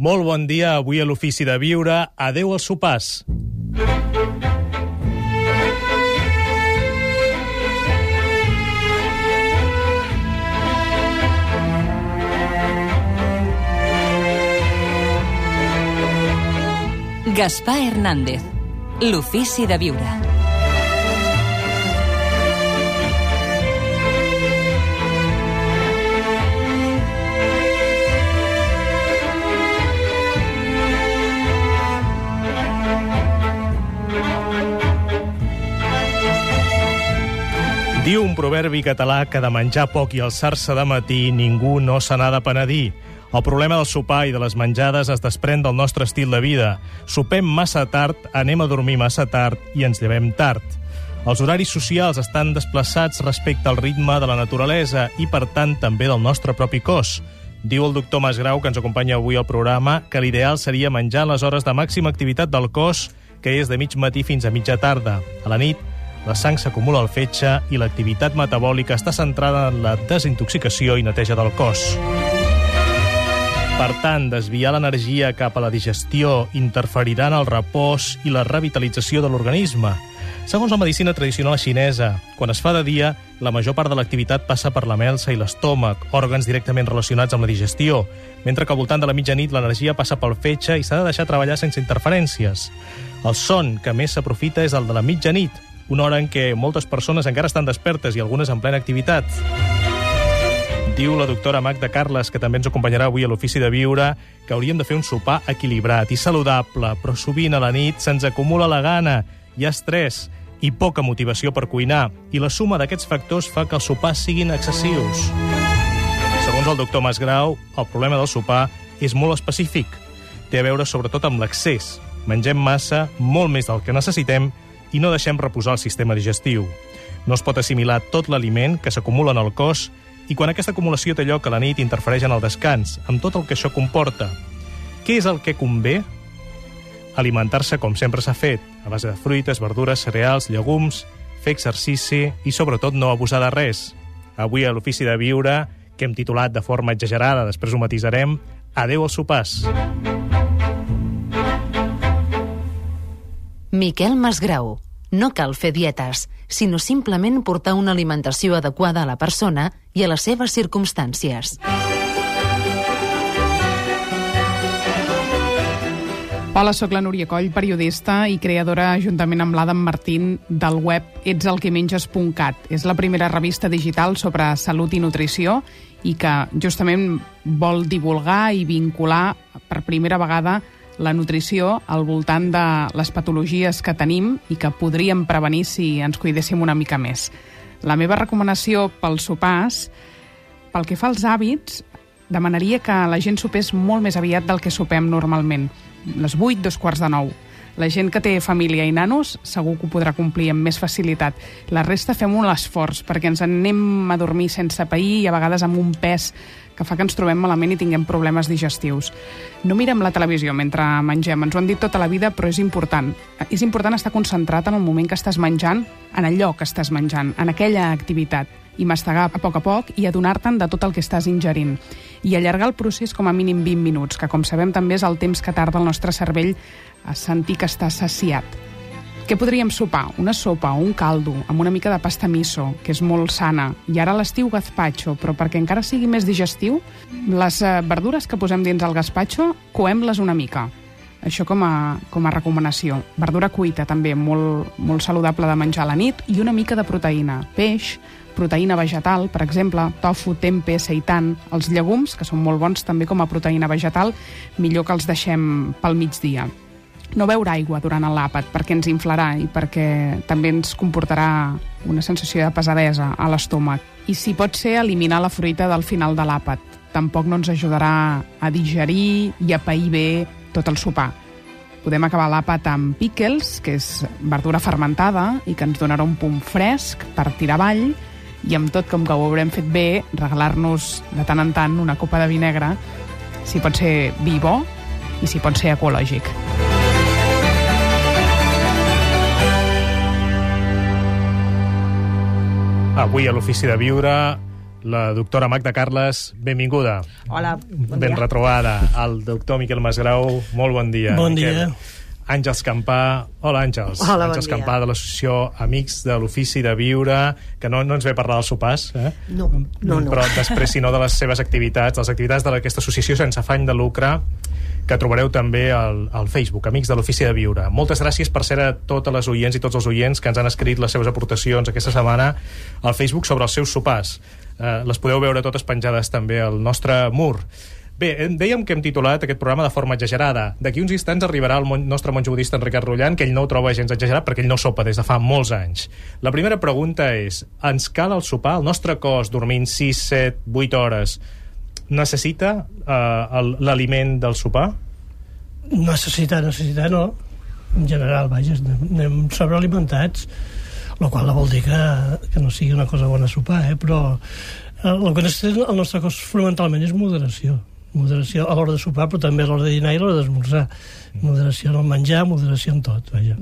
Molt bon dia, avui a l'Ofici de Viure. Adeu als sopars. Gaspar Hernández, l'Ofici de Viure. Diu un proverbi català que de menjar poc i alçar-se de matí ningú no se n'ha de penedir. El problema del sopar i de les menjades es desprèn del nostre estil de vida. Sopem massa tard, anem a dormir massa tard i ens llevem tard. Els horaris socials estan desplaçats respecte al ritme de la naturalesa i, per tant, també del nostre propi cos. Diu el doctor Masgrau, que ens acompanya avui al programa, que l'ideal seria menjar en les hores de màxima activitat del cos, que és de mig matí fins a mitja tarda. A la nit, la sang s'acumula al fetge i l'activitat metabòlica està centrada en la desintoxicació i neteja del cos. Per tant, desviar l'energia cap a la digestió interferirà en el repòs i la revitalització de l'organisme. Segons la medicina tradicional xinesa, quan es fa de dia, la major part de l'activitat passa per la melsa i l'estómac, òrgans directament relacionats amb la digestió, mentre que al voltant de la mitjanit l'energia passa pel fetge i s'ha de deixar treballar sense interferències. El son que més s'aprofita és el de la mitjanit, una hora en què moltes persones encara estan despertes i algunes en plena activitat. Diu la doctora Magda Carles, que també ens acompanyarà avui a l'Ofici de Viure, que hauríem de fer un sopar equilibrat i saludable, però sovint a la nit se'ns acumula la gana, hi ha estrès i poca motivació per cuinar, i la suma d'aquests factors fa que els sopars siguin excessius. Segons el doctor Masgrau, el problema del sopar és molt específic. Té a veure sobretot amb l'accés. Mengem massa, molt més del que necessitem, i no deixem reposar el sistema digestiu. No es pot assimilar tot l'aliment que s'acumula en el cos i quan aquesta acumulació té lloc a la nit interfereix en el descans, amb tot el que això comporta. Què és el que convé? Alimentar-se com sempre s'ha fet, a base de fruites, verdures, cereals, llegums, fer exercici i, sobretot, no abusar de res. Avui, a l'Ofici de Viure, que hem titulat de forma exagerada, després ho matisarem, Adeu als sopars. Miquel Masgrau. No cal fer dietes, sinó simplement portar una alimentació adequada a la persona i a les seves circumstàncies. Hola, sóc la Núria Coll, periodista i creadora, juntament amb l'Adam Martín, del web etselquemenges.cat. És la primera revista digital sobre salut i nutrició i que justament vol divulgar i vincular per primera vegada la nutrició al voltant de les patologies que tenim i que podríem prevenir si ens cuidéssim una mica més. La meva recomanació pels sopars, pel que fa als hàbits, demanaria que la gent sopés molt més aviat del que sopem normalment. Les 8, dos quarts de 9. La gent que té família i nanos segur que ho podrà complir amb més facilitat. La resta fem un esforç perquè ens anem a dormir sense pair i a vegades amb un pes que fa que ens trobem malament i tinguem problemes digestius. No mirem la televisió mentre mengem, ens ho han dit tota la vida, però és important. És important estar concentrat en el moment que estàs menjant, en allò que estàs menjant, en aquella activitat i mastegar a poc a poc i adonar-te'n de tot el que estàs ingerint. I allargar el procés com a mínim 20 minuts, que com sabem també és el temps que tarda el nostre cervell a sentir que està saciat. Què podríem sopar? Una sopa o un caldo amb una mica de pasta miso, que és molt sana. I ara l'estiu gazpacho, però perquè encara sigui més digestiu, les eh, verdures que posem dins el gazpacho, coem-les una mica. Això com a, com a recomanació. Verdura cuita també, molt, molt saludable de menjar a la nit, i una mica de proteïna. Peix, proteïna vegetal, per exemple, tofu, tempe, seitan, els llegums, que són molt bons també com a proteïna vegetal, millor que els deixem pel migdia no beure aigua durant l'àpat perquè ens inflarà i perquè també ens comportarà una sensació de pesadesa a l'estómac. I si pot ser, eliminar la fruita del final de l'àpat. Tampoc no ens ajudarà a digerir i a pair bé tot el sopar. Podem acabar l'àpat amb pickles, que és verdura fermentada i que ens donarà un punt fresc per tirar avall, i amb tot, com que ho haurem fet bé, regalar-nos de tant en tant una copa de vi negre, si pot ser vi bo i si pot ser ecològic. Avui a l'Ofici de Viure la doctora Magda Carles, benvinguda. Hola, bon ben dia. retrobada. El doctor Miquel Masgrau, molt bon dia. Bon Miquel. dia. Àngels Campà. Hola, Àngels. Hola, bon Àngels dia. Campà, de l'associació Amics de l'Ofici de Viure, que no, no ens ve a parlar dels sopars, eh? No, no, no. Però després, si no, de les seves activitats, les activitats d'aquesta associació sense afany de lucre, que trobareu també al, al Facebook, Amics de l'Ofici de Viure. Moltes gràcies per ser a totes les oients i tots els oients que ens han escrit les seves aportacions aquesta setmana al Facebook sobre els seus sopars. Eh, les podeu veure totes penjades també al nostre mur. Bé, em- dèiem que hem titulat aquest programa de forma exagerada. D'aquí uns instants arribarà el mon nostre monjo budista Enric Rullant, que ell no ho troba gens exagerat perquè ell no sopa des de fa molts anys. La primera pregunta és, ens cal el sopar? El nostre cos, dormint 6, 7, 8 hores, necessita eh, l'aliment del sopar? Necessitar, necessitar, no. En general, vaja, anem, sobrealimentats, el qual no vol dir que, que no sigui una cosa bona sopar, eh? però eh, el que necessita el nostre cos fonamentalment és moderació. Moderació a l'hora de sopar, però també a l'hora de dinar i a l'hora d'esmorzar. Moderació en el menjar, moderació en tot, vaja.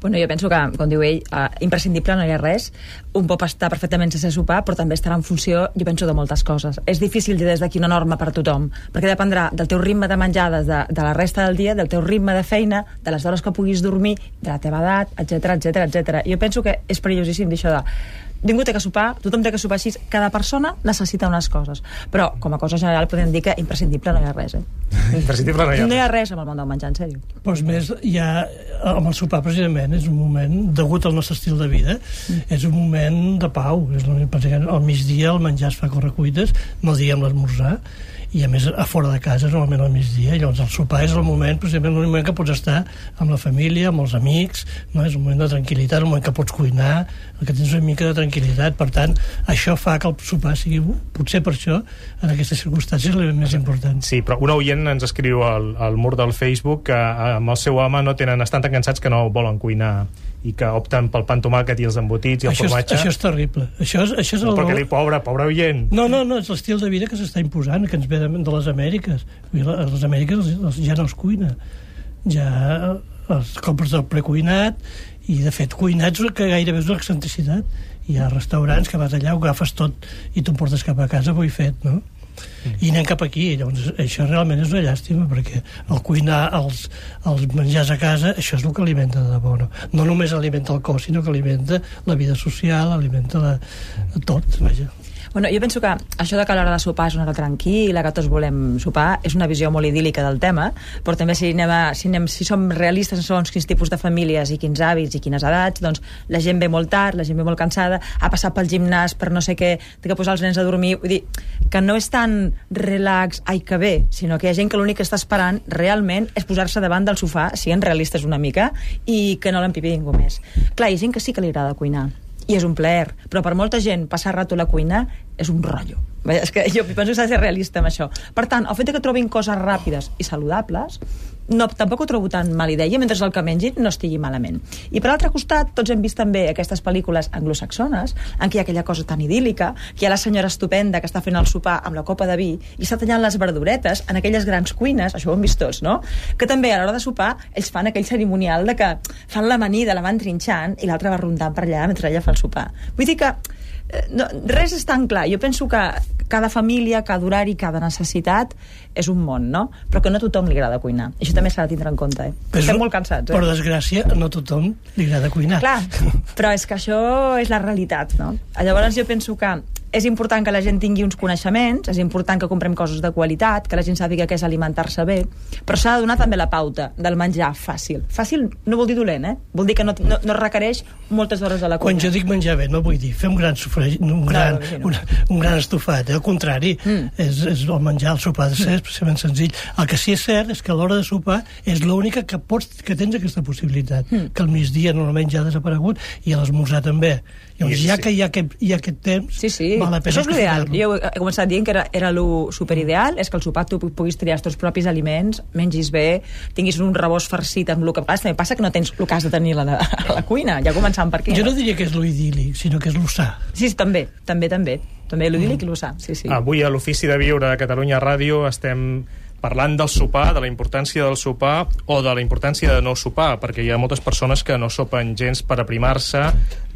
Bueno, jo penso que, com diu ell, eh, imprescindible no hi ha res. Un pot estar perfectament sense sopar, però també estarà en funció, jo penso, de moltes coses. És difícil dir des d'aquí una norma per a tothom, perquè dependrà del teu ritme de menjar, de, de la resta del dia, del teu ritme de feina, de les hores que puguis dormir, de la teva edat, etc etc etc. Jo penso que és perillosíssim dir això de ningú té que sopar, tothom té que sopar així, cada persona necessita unes coses. Però, com a cosa general, podem dir que imprescindible no hi ha res, eh? Imprescindible no hi ha No hi ha res. res amb el món del menjar, en sèrio. Doncs més, ja, amb el sopar, precisament, és un moment, degut al nostre estil de vida, és un moment de pau. És al migdia el menjar es fa correcuites, no diguem l'esmorzar, i a més a fora de casa normalment al migdia. I llavors el sopar és el moment precisament l'únic moment que pots estar amb la família amb els amics, no? és un moment de tranquil·litat el moment que pots cuinar el que tens una mica de tranquil·litat, per tant això fa que el sopar sigui, potser per això en aquestes circumstàncies l'element més important. Sí, però un oient ens escriu al, al mur del Facebook que eh, amb el seu home no tenen, estan tan cansats que no volen cuinar i que opten pel pa amb tomàquet i els embotits i el això, és, formatge. això és terrible això és, això és no, el, perquè li, pobre, pobre oient. No, no, no, és l'estil de vida que s'està imposant, que ens ve de, de les Amèriques. A les Amèriques els, els, ja no es cuina. Ja els compres del precuinat i, de fet, cuinats que gairebé és una excentricitat. Hi ha restaurants que vas allà, ho agafes tot i t'ho portes cap a casa, vull fet, no? I anem cap aquí, llavors això realment és una llàstima perquè el cuinar els, els menjars a casa això és el que alimenta de debò no, no només alimenta el cos sinó que alimenta la vida social alimenta la, tot, vaja Bueno, jo penso que això de que l'hora de sopar és una hora tranquil·la, que tots volem sopar, és una visió molt idíl·lica del tema, però també si, anem a, si, anem, si som realistes segons quins tipus de famílies i quins hàbits i quines edats, doncs la gent ve molt tard, la gent ve molt cansada, ha passat pel gimnàs per no sé què, té que posar els nens a dormir, vull dir, que no és tan relax, ai que bé, sinó que hi ha gent que l'únic que està esperant realment és posar-se davant del sofà, siguent realistes una mica, i que no l'empipi ningú més. Clar, hi ha gent que sí que li agrada cuinar, i és un plaer, però per molta gent passar rato a la cuina és un rotllo. És que jo penso que s'ha de ser realista amb això. Per tant, el fet que trobin coses ràpides i saludables no, tampoc ho trobo tan mala idea mentre el que mengin no estigui malament. I per l'altre costat, tots hem vist també aquestes pel·lícules anglosaxones en què hi ha aquella cosa tan idíl·lica, que hi ha la senyora estupenda que està fent el sopar amb la copa de vi i està tallant les verduretes en aquelles grans cuines, això ho hem vist tots, no? Que també a l'hora de sopar ells fan aquell cerimonial de que fan l'amanida, la van trinxant i l'altra va rondant per allà mentre ella fa el sopar. Vull dir que eh, no, res és tan clar. Jo penso que cada família, cada horari, cada necessitat és un món, no? Però que no a tothom li agrada cuinar. Això també s'ha de tindre en compte, eh? Però Estem molt cansats, eh? Per desgràcia, no a tothom li agrada cuinar. Clar, però és que això és la realitat, no? Llavors jo penso que és important que la gent tingui uns coneixements, és important que comprem coses de qualitat, que la gent sàpiga què és alimentar-se bé, però s'ha de donar també la pauta del menjar fàcil. Fàcil no vol dir dolent, eh? Vol dir que no, no, no requereix moltes hores a la cuina. Quan jo dic menjar bé, no vull dir fer un gran, sofreix, un gran, no, no. un, un gran estofat, eh? al contrari, Mm. és, és el menjar, el sopar de ser especialment senzill. El que sí és cert és que a l'hora de sopar és l'única que, pots, que tens aquesta possibilitat, Mm. que al migdia normalment ja ha desaparegut i a l'esmorzar també. Llavors, I- ja sí. que hi ha aquest, hi ha aquest temps, Sí, sí, val la pena això és l'ideal. Jo he començat dient que era, era lo superideal, és que al sopar tu puguis triar els teus propis aliments, mengis bé, tinguis un rebost farcit amb el que passa. També passa que no tens el que has de tenir a la, a la cuina, ja començant per aquí. Jo no diria que és lo idíl·lic, sinó que és lo sa. Sí, sí, també, també, també. També l'idíl·lic i l'usar, sí, sí. Avui a l'Ofici de Viure de Catalunya Ràdio estem parlant del sopar, de la importància del sopar o de la importància de no sopar, perquè hi ha moltes persones que no sopen gens per aprimar-se,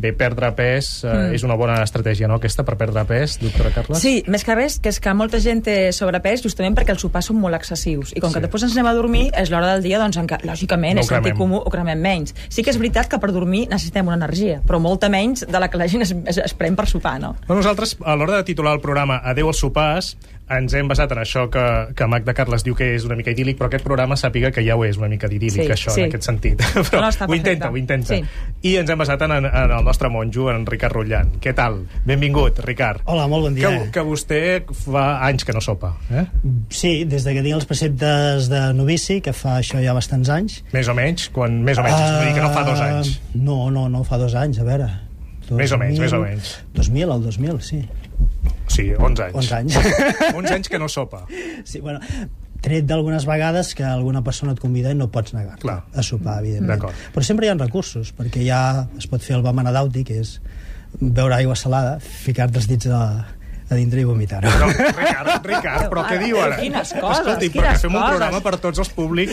bé, perdre pes eh, mm. és una bona estratègia, no, aquesta, per perdre pes, doctora Carles? Sí, més que res, que és que molta gent té sobrepès justament perquè els sopars són molt excessius. I com Sí. que després ens anem a dormir, és l'hora del dia doncs, en què, lògicament, No és sentit comú, ho cremem menys. Sí que és veritat que per dormir necessitem una energia, però molta menys de la que la gent es, es, es pren per sopar, no? Nosaltres, a l'hora de titular el programa Adeu als sopars, ens hem basat en això que, que Magda Carles diu que és una mica idíl·lic, però aquest programa sàpiga que ja ho és una mica d'idíl·lic, Sí, això, sí. en aquest sentit. però No, ho intenta, ho intenta. Sí. I ens hem basat en, en el nostre monjo, en Ricard Rotllant. Què tal? Benvingut, Ricard. Hola, molt bon dia. Que, que vostè fa anys que no sopa, eh? Sí, des de que tinc els preceptes de novici, que fa això ja bastants anys. Més o menys, quan, més o menys, uh... dir que no fa dos anys. Ah, No, no, no fa dos anys, a veure. Més o menys, més o menys. 2000, el 2000, sí. Sí, 11 anys. 11 anys. 11 anys que no sopa. sí, bueno, tret d'algunes vegades que alguna persona et convida i no pots negar-te a sopar, evidentment. Però sempre hi ha recursos, perquè ja es pot fer el Bamanadauti, que és beure aigua salada, ficar-te els dits a, a dintre i vomitar-ho. No, Ricard, Ricard, però què diu ara? Quines coses, Escolti, quines fem un programa per tots els públics.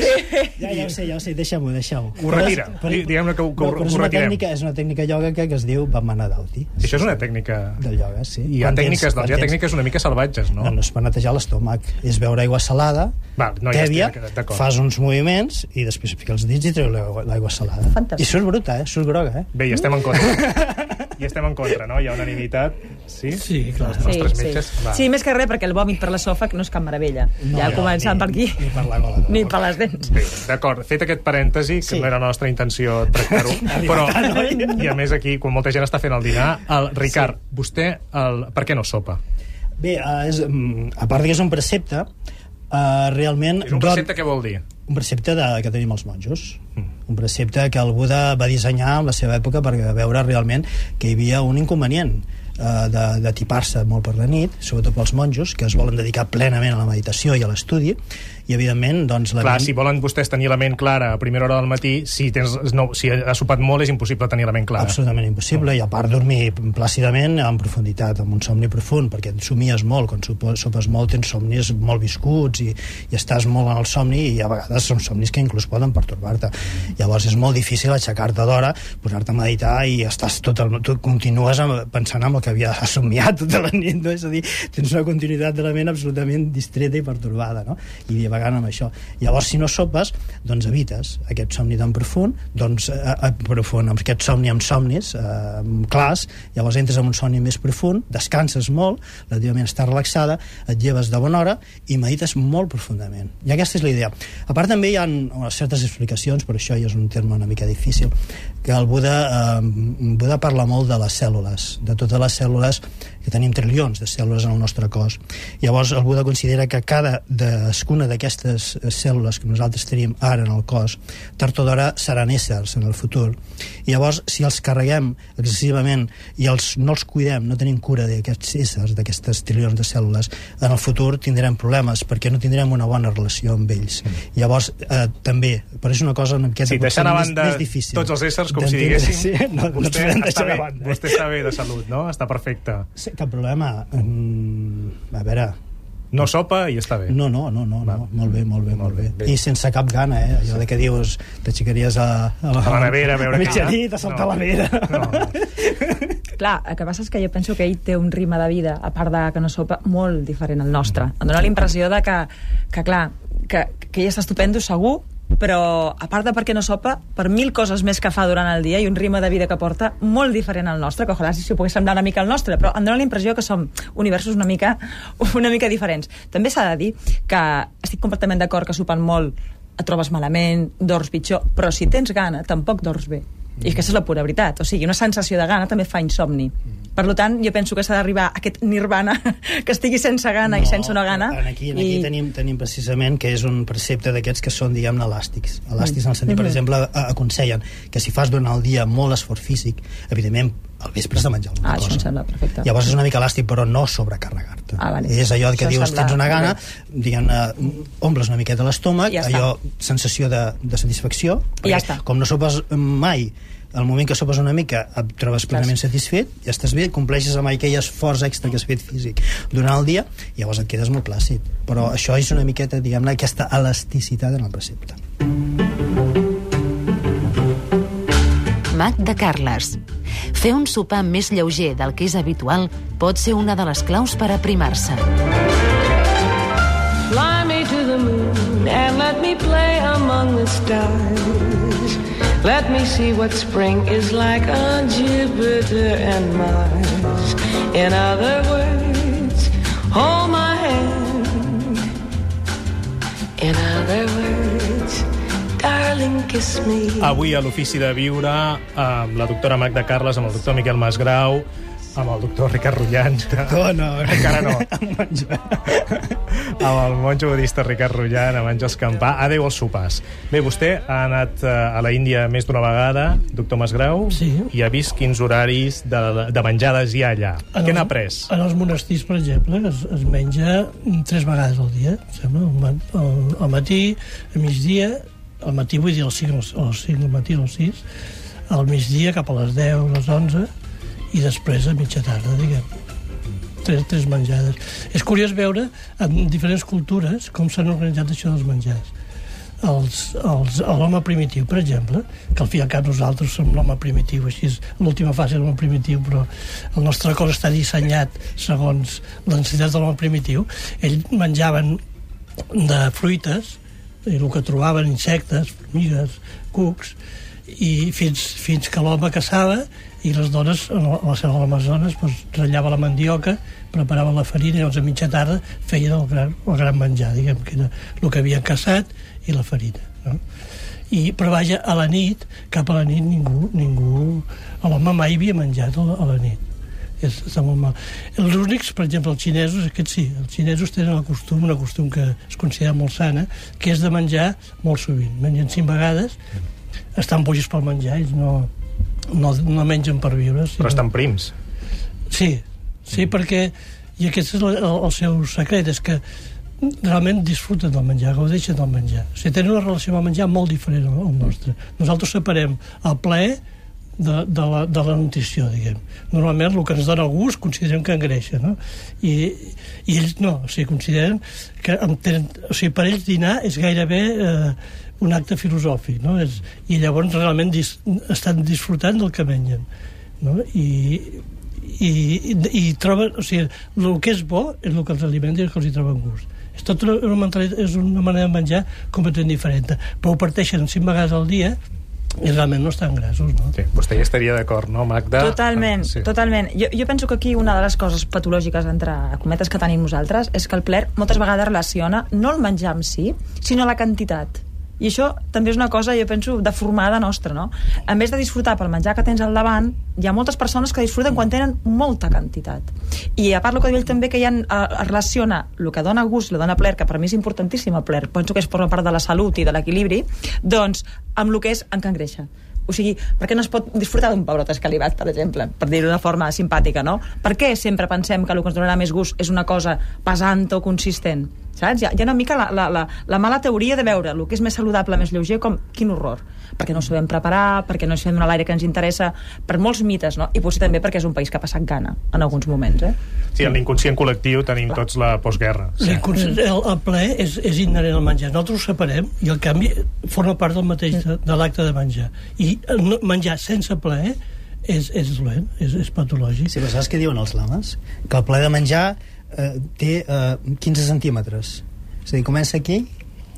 Ja, ja ho sé, ja ho sé, deixa-ho, deixa-ho. Ho retira. Di- diguem-ne que ho- que ho- però que ho és una retirem. tècnica, és una tècnica ioga que, que es diu Bamanadauti. Això és una tècnica... Del ioga, sí. Hi ha Quan tècniques, tens- doncs, hi ha tècniques una mica salvatges, no? No, no és per netejar l'estómac. És beure aigua salada, Val, no, ja tèbia, estic d'acord. fas uns moviments i després fica els dits i treu l'aigua salada. Fantàstic. I surt bruta, eh? Surt groga, eh? Bé, hi estem en contra. Hi estem en contra, no? Hi ha unanimitat. Sí? Sí, clar. Els nostres metges. sí. Va. sí, més que res, perquè el vòmit per l'esòfag no és cap meravella. No, ja no, començant ni- per aquí. ni per la gola. Ni per les dents. Bé, d'acord, fet aquest parèntesi, que Sí. no era la nostra intenció tractar-ho, però, i a més aquí, quan molta gent està fent el dinar, el Ricard, vostè, el, per què no sopa? Bé, uh, és, mm, a part que és un precepte, uh, realment... És un dot- precepte, què vol dir? Un precepte de, que tenim els monjos. Un precepte que el Buda va dissenyar en la seva època per veure realment que hi havia un inconvenient eh, de, de tipar-se molt per la nit, sobretot pels monjos, que es volen dedicar plenament a la meditació i a l'estudi, i evidentment, doncs... La Clar, ment- si volen vostès tenir la ment clara a primera hora del matí, si, tens, no, si has sopat molt és impossible tenir la ment clara. Absolutament impossible, i a part dormir plàcidament en profunditat, amb un somni profund, perquè et somies molt, quan sopes molt tens somnis molt viscuts i, i estàs molt en el somni i a vegades són somnis que inclús poden pertorbar-te. Llavors és molt difícil aixecar-te d'hora, posar-te a meditar i estàs tot el, tu continues pensant en el que havia somiat tota la nit, no? és a dir, tens una continuïtat de la ment absolutament distreta i pertorbada, no? i divagant amb això. Llavors, si no sopes, doncs evites aquest somni tan profund, doncs eh, eh, profund, amb aquest somni amb somnis eh, clars, llavors entres en un somni més profund, descanses molt, relativament estàs relaxada, et lleves de bona hora i medites molt profundament. I aquesta és la idea. A part també hi ha eh, certes explicacions, però això ja és un terme una mica difícil, que el Buda, eh, Buda parla molt de les cèl·lules, de totes les cèl·lules que tenim trilions de cèl·lules en el nostre cos. Llavors el Buda considera que cada cadascuna d'aquestes cèl·lules que nosaltres tenim ara en el cos, tard o d'hora seran éssers en el futur. I llavors, si els carreguem excessivament i els, no els cuidem, no tenim cura d'aquests éssers, d'aquestes trilions de cèl·lules, en el futur tindrem problemes perquè no tindrem una bona relació amb ells. Llavors, eh, també, però és una cosa una miqueta Sí, potser a més, més difícil. tots els éssers, com si diguéssim, Sí, no, no vostè, podem està bé, banda. vostè està bé de salut, no? Està perfecte. Sí, cap problema. Mm, a veure, No sopa i està bé. no, no, no, no, no. molt bé, molt bé, molt bé. bé. I sense cap gana, eh? Allò de que dius, t'aixecaries a, a, A la nevera a veure a què hi ha. mitjanit, a saltar No. la nevera. No. Clar, el que passa és que jo penso que ell té un ritme de vida, a part de que no sopa, molt diferent al nostre. Em dóna la impressió de que, que clar, que, que ell està estupendo segur, però a part de perquè no sopa, per mil coses més que fa durant el dia i un ritme de vida que porta molt diferent al nostre, que ojalà si s'ho pogués semblar una mica al nostre, però em dóna la impressió que som universos una mica, una mica diferents. També s'ha de dir que estic completament d'acord que sopant molt et trobes malament, dors pitjor, però si tens gana, tampoc dors bé. I aquesta és la pura veritat. O sigui, una sensació de gana també fa insomni. Per tant, jo penso que s'ha d'arribar a aquest nirvana, que estigui sense gana no, i sense una gana. En aquí, en aquí i... tenim, tenim precisament que és un precepte d'aquests que són, diguem-ne, elàstics. Elàstics en el sentit, per Mhm. exemple, aconsellen que si fas durant el dia molt esforç físic, evidentment al vespre has de menjar alguna Ah, això cosa. em sembla perfecte. Llavors és una mica elàstic, però no sobrecarregar-te. Ah, vale. És allò que Això dius, sembla tens una gana, bé. diguem omples una miqueta l'estómac, ja està. allò, sensació de, de satisfacció, I ja perquè està. com no sopes mai al moment que sopes una mica et trobes plenament satisfet, ja estàs bé, compleixes amb aquell esforç extra que has fet físic durant el dia, i llavors et quedes molt plàcid. Però això és una miqueta, diguem-ne, aquesta elasticitat en el precepte. Mac de Carles. Fer un sopar més lleuger del que és habitual pot ser una de les claus per aprimar-se. Fly me to the moon and let me play among the stars. Let me see what spring is like on Jupiter and Mars. In other words, hold my hand. In other words. Avui a l'Ofici de Viure amb la doctora Magda Carles, amb el doctor Miquel Masgrau, amb el doctor Ricard Rullant. Oh, no. Encara no. amb el monjo budista Ricard Rullant, amb Àngels Campà. Adéu als sopars. Bé, vostè ha anat eh, a la Índia més d'una vegada, doctor Masgrau, Sí. i ha vist quins horaris de, de menjades hi ha allà. En Què n'ha après? En els monestirs, per exemple, es, es menja tres vegades al dia, em sembla, al matí, a migdia, al matí vull dir als 5, als, als 5 del matí, als 6, al migdia cap a les 10, les 11, i després a mitja tarda, diguem. Tres, tres menjades. És curiós veure en diferents cultures com s'han organitzat això dels menjars els, els, l'home primitiu, per exemple, que al fi i al cap nosaltres som l'home primitiu, així és l'última fase de l'home primitiu, però el nostre cos està dissenyat segons necessitats de l'home primitiu. Ells menjaven de fruites, i el que trobaven, insectes, formigues, cucs, i fins, fins que l'home caçava i les dones la selva de l'Amazones doncs, ratllava la mandioca preparaven la farina i llavors a mitja tarda feien el gran, el gran menjar diguem que era el que havien caçat i la farina no? I, però vaja, a la nit cap a la nit ningú, ningú l'home mai havia menjat a la nit és, està molt mal. Els únics, per exemple, els xinesos, aquests sí, els xinesos tenen el costum, una costum que es considera molt sana, que és de menjar molt sovint. Mengen cinc vegades, estan bojos pel menjar, ells no, no, no mengen per viure. Però estan prims. Sí, sí, perquè i aquest és el, el, seu secret, és que realment disfruten del menjar, gaudeixen del menjar. O sigui, tenen una relació amb el menjar molt diferent al nostre. Nosaltres separem el plaer de, de, la, de la nutrició, diguem. Normalment el que ens dona gust considerem que engreixa, no? I, i ells no, o sigui, consideren que en tenen, o sigui, per ells dinar és gairebé eh, un acte filosòfic, no? És, I llavors realment dis, estan disfrutant del que mengen, no? I, i, i, i troben, o sigui, el que és bo és el que els alimenta i el que els hi troben gust. És tot una, és una manera de menjar completament diferent, però ho parteixen cinc vegades al dia i realment no estan grassos, no? Sí, vostè ja estaria d'acord, no, Magda? Totalment, Sí. totalment. Jo, jo penso que aquí una de les coses patològiques entre cometes que tenim nosaltres és que el plaer moltes vegades relaciona no el menjar en si, sinó la quantitat. I això també és una cosa, jo penso, deformada nostra, no? En vez de disfrutar pel menjar que tens al davant, hi ha moltes persones que disfruten quan tenen molta quantitat. I a part el que diu ell també que hi ha, eh, relaciona el que dona gust, que dona plaer, que per mi és importantíssim el plaer, penso que és forma part de la salut i de l'equilibri, doncs amb el que és en què engreixa. O sigui, per què no es pot disfrutar d'un pebrot escalivat, per exemple, per dir-ho d'una forma simpàtica, no? Per què sempre pensem que el que ens donarà més gust és una cosa pesant o consistent? Saps? Hi ha, hi ha una mica la, la, la, la mala teoria de veure el que és més saludable, més lleuger, com quin horror. Perquè no sabem preparar, perquè no sabem donar l'aire que ens interessa, per molts mites, no? I potser també perquè és un país que ha passat gana en alguns moments, eh? Sí, en l'inconscient col·lectiu tenim tots la postguerra. Sí. El, el plaer és, és inherent al menjar. Nosaltres ho separem i, el canvi, forma part del mateix de, de l'acte de menjar. I no, menjar sense plaer és, és dolent, és, és patològic. Sí, però saps què diuen els lames? Que el plaer de menjar eh, té eh, 15 centímetres. És a dir, comença aquí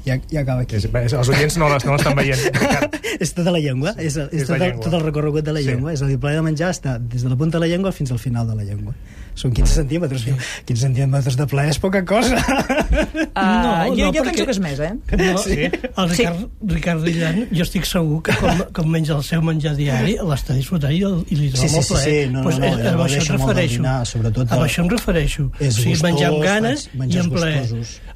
i, i acaba aquí. És, bé, els oients no les- no l'estan veient. És tota la llengua, és, el, és, És la tot, el, llengua. tot el recorregut de la Sí. llengua. És a dir, el plaer de menjar està des de la punta de la llengua fins al final de la llengua. Són 15 centímetres. Sí. 15 centímetres de plaer és poca cosa. Uh, jo, jo penso que és més, eh? No, Sí? El Ricard, Ricard Rillan, jo estic segur que com, com menja el seu menjar diari l'està disfrutant i, i li dona Sí, sí, molt sí, plaer. sí, no, no, Pues, no, eh, ell a això em refereixo. dinar, sobretot a això em refereixo. És o sigui, menjar amb gustós, ganes i amb plaer.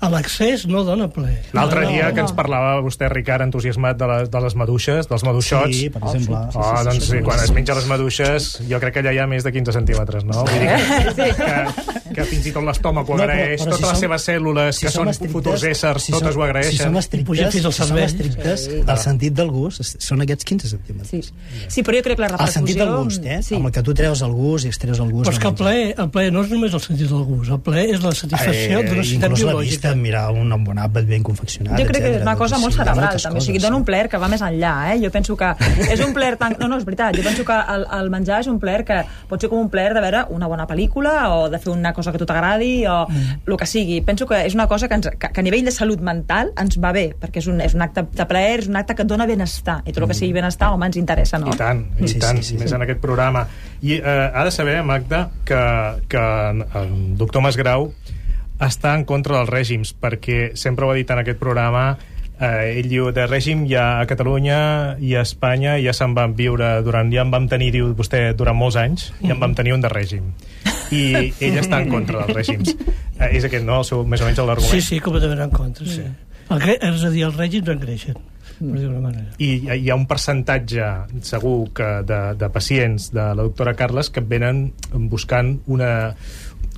A l'accés no dona plaer. L'altre no, dia no. que ens parlava vostè, Ricard, entusiasmat de, les, de les maduixes, dels maduixots. Sí, per exemple. Sí, Oh, sí, sí, doncs sí, sí, sí. quan es menja les maduixes, jo crec que allà hi ha més de 15 centímetres, no? Vull dir que, que, que fins i tot l'estómac ho No, però- agraeix, però totes si les som- seves cèl·lules, que són futurs éssers, si totes som- ho agraeixen. Si som puja estrictes, fins al si som cervell. estrictes Sí. el sentit del gust són aquests 15 centímetres. Sí. sí, però jo crec que la El repercussió... sentit del gust, eh? Sí. Amb el que tu treus el gust i extreus el gust. Però és que el menjar. plaer, el plaer no és només el sentit del gust, el plaer és la satisfacció Eh, d'una necessitat inclús la vista, biològica. mirar un bon àpat ben confeccionat, Jo crec que és etcètera. una cosa Doncs, molt cerebral, també. O sigui, dona un plaer que va més enllà, eh? Jo penso que és un plaer tan... No, no, és veritat. Jo penso que el, el menjar és un plaer que pot ser com un plaer de veure una bona pel·lícula o de fer una cosa que a tu t'agradi o Mm. el que sigui. Penso que és una cosa que, ens, que, que a nivell de salut mental ens va bé, perquè és un, és un acte de plaer, és un acte que et dona benestar. I tot el que sigui benestar, home, ens interessa, no? I tant, i Sí, tant, sí, sí, més sí. en aquest programa. I eh, ha de saber, Magda, que, que el doctor Masgrau està en contra dels règims, perquè sempre ho ha dit en aquest programa eh, ell diu, de règim ja a Catalunya i a Espanya ja se'n van viure durant, ja en vam tenir, diu vostè, durant molts anys, ja en vam tenir un de règim. I ell està en contra dels règims. Eh, és aquest, no?, el seu, més o menys l'argument. Sí, sí, completament en contra, sí. El, és a dir, els règims engreixen. I hi ha un percentatge segur que de, de pacients de la doctora Carles que venen buscant una,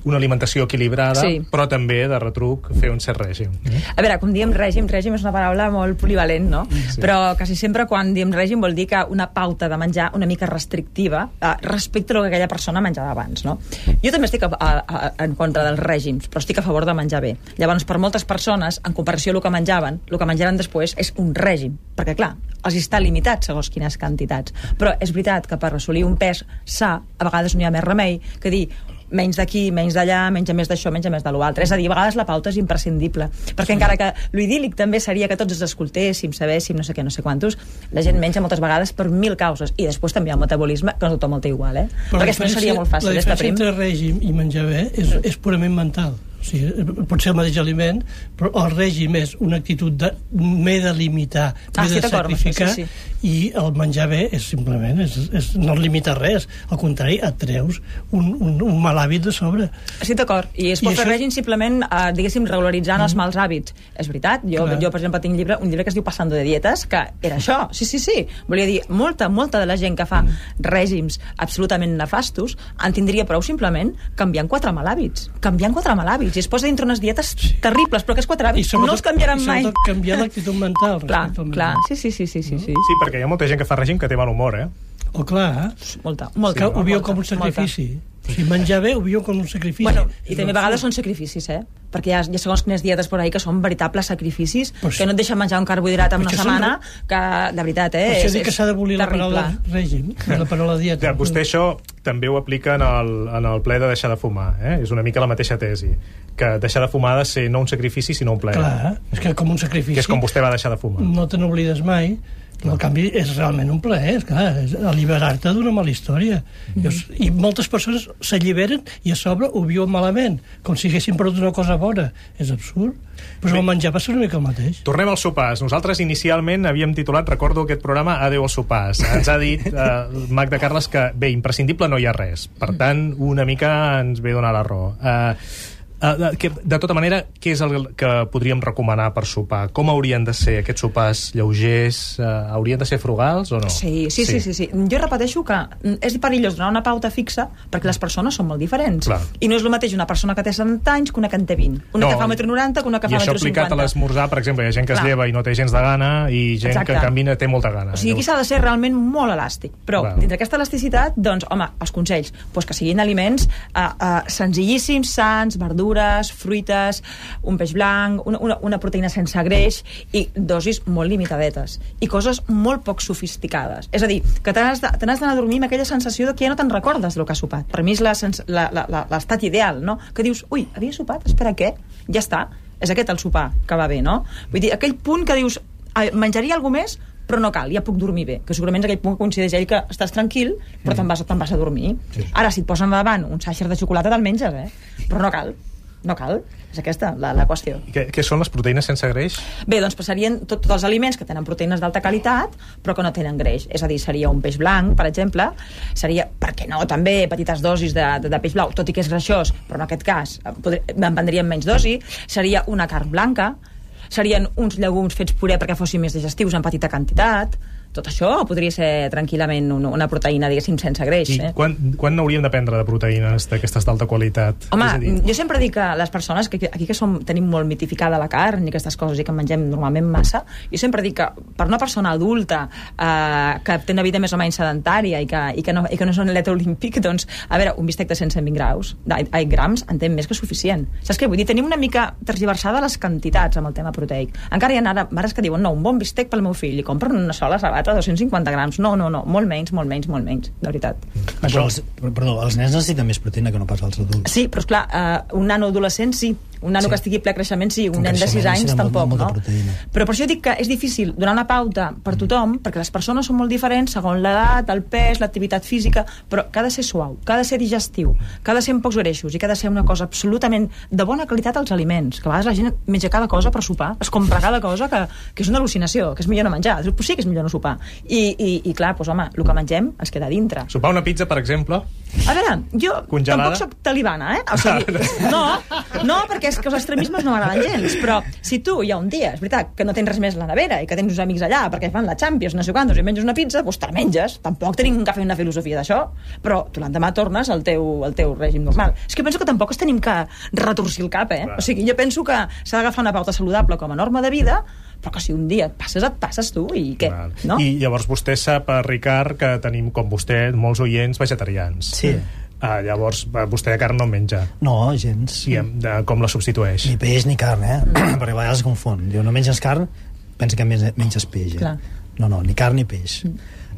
una alimentació equilibrada, Sí. però també de retruc fer un cert règim. A veure, com diem règim, règim és una paraula molt polivalent, no? Sí. Però quasi sempre quan diem règim vol dir que una pauta de menjar una mica restrictiva eh, respecte a lo que aquella persona menjava abans, no? Jo també estic a, a, a, en contra dels règims, però estic a favor de menjar bé. Llavors, per moltes persones, en comparació a el que menjaven, el que menjaran després és un règim, perquè, clar, els està limitat segons quines quantitats. Però és veritat que per assolir un pes sa, a vegades no hi ha més remei que dir menys d'aquí, menys d'allà, menja més d'això, menja més de l'altre. És a dir, a vegades la pauta és imprescindible. Perquè encara que l'idíl·lic també seria que tots ens escoltéssim, sabéssim, no sé què, no sé quantos, la gent menja moltes vegades per mil causes. I després també el metabolisme, que no tothom el té igual, eh? Però Perquè no seria molt fàcil La diferència entre règim i menjar bé és, és purament mental. O sigui, pot ser el mateix aliment, però el règim és una actitud de m'he de limitar, Ah, m'he sí, de sacrificar, sí, i el menjar bé és simplement, és, és, no et limita res. Al contrari, et treus un, un, un mal hàbit de sobre. Estic d'acord. I es I pot fer això- règim simplement, eh, diguéssim, regularitzant els mals hàbits. És veritat. Jo, Clar. jo, per exemple, tinc un llibre, un llibre que es diu Passando de dietes, que era això. Sí, sí, sí. Volia dir, molta, molta de la gent que fa règims absolutament nefastos en tindria prou simplement canviant quatre mal hàbits. Canviant quatre mal hàbits. I es posa dintre unes dietes terribles, però aquests quatre hàbits no els canviaran i mai. sobretot canviar l'actitud mental. Clar, respecte al clar. Sí, sí, sí, sí, sí, sí. Sí, perquè hi ha molta gent que fa règim que té mal humor, eh? O clar, Molta, molta. que ho viu molta, com un molta. sacrifici. O sigui, menjar bé ho viu com un sacrifici. Bueno, i també a vegades són sacrificis, eh? Perquè hi ha, hi ha segons quines dietes per ahí que són veritables sacrificis, Pues- que no et deixen menjar un carbohidrat en una que són- setmana, que, de veritat, eh? Per això és- dic que s'ha d'abolir la paraula règim, i la paraula dieta. Ja, vostè això també ho aplica en el, en el ple de deixar de fumar, eh? És una mica la mateixa tesi, que deixar de fumar ha de ser no un sacrifici, sinó un plaer. Clar, és que com un sacrifici... Que és com vostè va deixar de fumar. No te n'oblides mai, però en canvi és realment un plaer, és clar, és alliberar-te d'una mala història. Mm. I moltes persones s'alliberen i a sobre ho viuen malament, com si haguessin perdut una cosa bona. És absurd. Però Bé. el menjar passa una mica el mateix. Tornem als sopars. Nosaltres inicialment havíem titulat, recordo aquest programa, Adeu als sopars. Ens ha dit eh, Magda Carles que, bé, imprescindible no hi ha res. Per tant, una mica ens ve donar la raó. Eh, eh, que, de tota manera, què és el que podríem recomanar per sopar? Com haurien de ser aquests sopars lleugers? Eh, haurien de ser frugals o no? Sí, sí, sí, sí, sí. Jo repeteixo que és perillós donar una pauta fixa perquè les persones són molt diferents. Clar. I no és el mateix una persona que té 70 anys que una que en té 20. Una No, que fa 1,90 m que una que I fa això 1,50 aplicat a l'esmorzar, per exemple, hi ha gent que es Clar. lleva i no té gens de gana i gent Exacte. que canvina té molta gana. O sigui, aquí s'ha de ser realment molt elàstic. Però, Clar. dintre d'aquesta elasticitat, doncs, home, els consells, doncs que siguin aliments uh, uh, senzillíssims, sans, verdures, fruites, un peix blanc, una, una, una proteïna sense greix i dosis molt limitadetes. I coses molt poc sofisticades. És a dir, que te n'has te d'anar a dormir amb aquella sensació de que ja no te'n recordes del que has sopat. Per mi és l'estat ideal, no? Que dius, ui, havia sopat? Espera, què? Ja està. És aquest el sopar que va bé, no? Vull dir, aquell punt que dius, "Ai, menjaria alguna més, però no cal, ja puc dormir bé. Que segurament és aquell punt que coincideix ell que estàs tranquil, però te'n vas, te'n vas a dormir. Sí, sí. Ara, si et posen davant un sàcher de xocolata, te'l menges, eh? Però no cal. No cal. És aquesta la, la qüestió. I Què, què són les proteïnes sense greix? Bé, doncs passarien tot, tots els aliments que tenen proteïnes d'alta qualitat, però que no tenen greix. És a dir, seria un peix blanc, per exemple, seria, per què no, també petites dosis de, de, de peix blau, tot i que és greixós, però en aquest cas eh, podri, en prendríem menys dosi, seria una carn blanca, serien uns llegums fets puré perquè fossin més digestius en petita quantitat tot això podria ser tranquil·lament una proteïna, diguéssim, sense greix. I eh? quan, quan n'hauríem de prendre de proteïnes d'aquestes d'alta qualitat? Home, dir... jo sempre dic que les persones que aquí que som, tenim molt mitificada la carn i aquestes coses i que mengem normalment massa, jo sempre dic que per una persona adulta eh, que té una vida més o menys sedentària i que, i que, no, i que no és un atleta olímpic, doncs, a veure, un bistec de 120 graus, ai, grams, en té més que suficient. Saps què? Vull dir, tenim una mica tergiversada les quantitats amb el tema proteic. Encara hi ha ara mares que diuen, no, un bon bistec pel meu fill, i compren una sola sabata 4, 250 grams. No, no, no, molt menys, molt menys, molt menys, de veritat. Però els, perdó, els nens necessiten més proteïna que no pas els adults. Sí, però esclar, eh, un nano adolescent sí, un nano Sí. que estigui ple creixement sí, un En nen de 6 creixement anys tampoc, molta- no? Però per això dic que és difícil donar una pauta per tothom, perquè les persones són molt diferents segons l'edat, el pes, l'activitat física, però que ha de ser suau, que ha de ser digestiu, que ha de ser amb pocs greixos i que ha de ser una cosa absolutament de bona qualitat als aliments, que a vegades la gent menja cada cosa per sopar, es compra cada cosa que, que és una al·lucinació, que és millor no menjar. Pues sí que és millor no sopar. I, i, i clar, doncs, home, el que mengem es queda dintre. Sopar una pizza, per exemple, A veure, jo Congelada? tampoc soc talibana, eh? O sigui, no, no, perquè és que els extremismes no m'agraden gens, però si tu hi ha un dia, és veritat, que no tens res més a la nevera i que tens uns amics allà perquè fan la Champions, no sé quantos, i menges una pizza, doncs te la menges. Tampoc tenim que fer una filosofia d'això, però tu l'endemà tornes al teu, al teu règim normal. És que penso que tampoc es tenim que retorcir el cap, eh? O sigui, jo penso que s'ha d'agafar una pauta saludable com a norma de vida, però que si un dia et passes, et passes tu, i què? Val. No? I llavors vostè sap, eh, Ricard, que tenim, com vostè, molts oients vegetarians. Sí. Uh, llavors, eh, vostè de carn no en menja. No, gens. I de, com la substitueix? Ni peix ni carn, eh? Perquè a vegades es confon. Diu, no menges carn, pensa que menges, peix, eh? Clar. No, no, ni carn ni peix.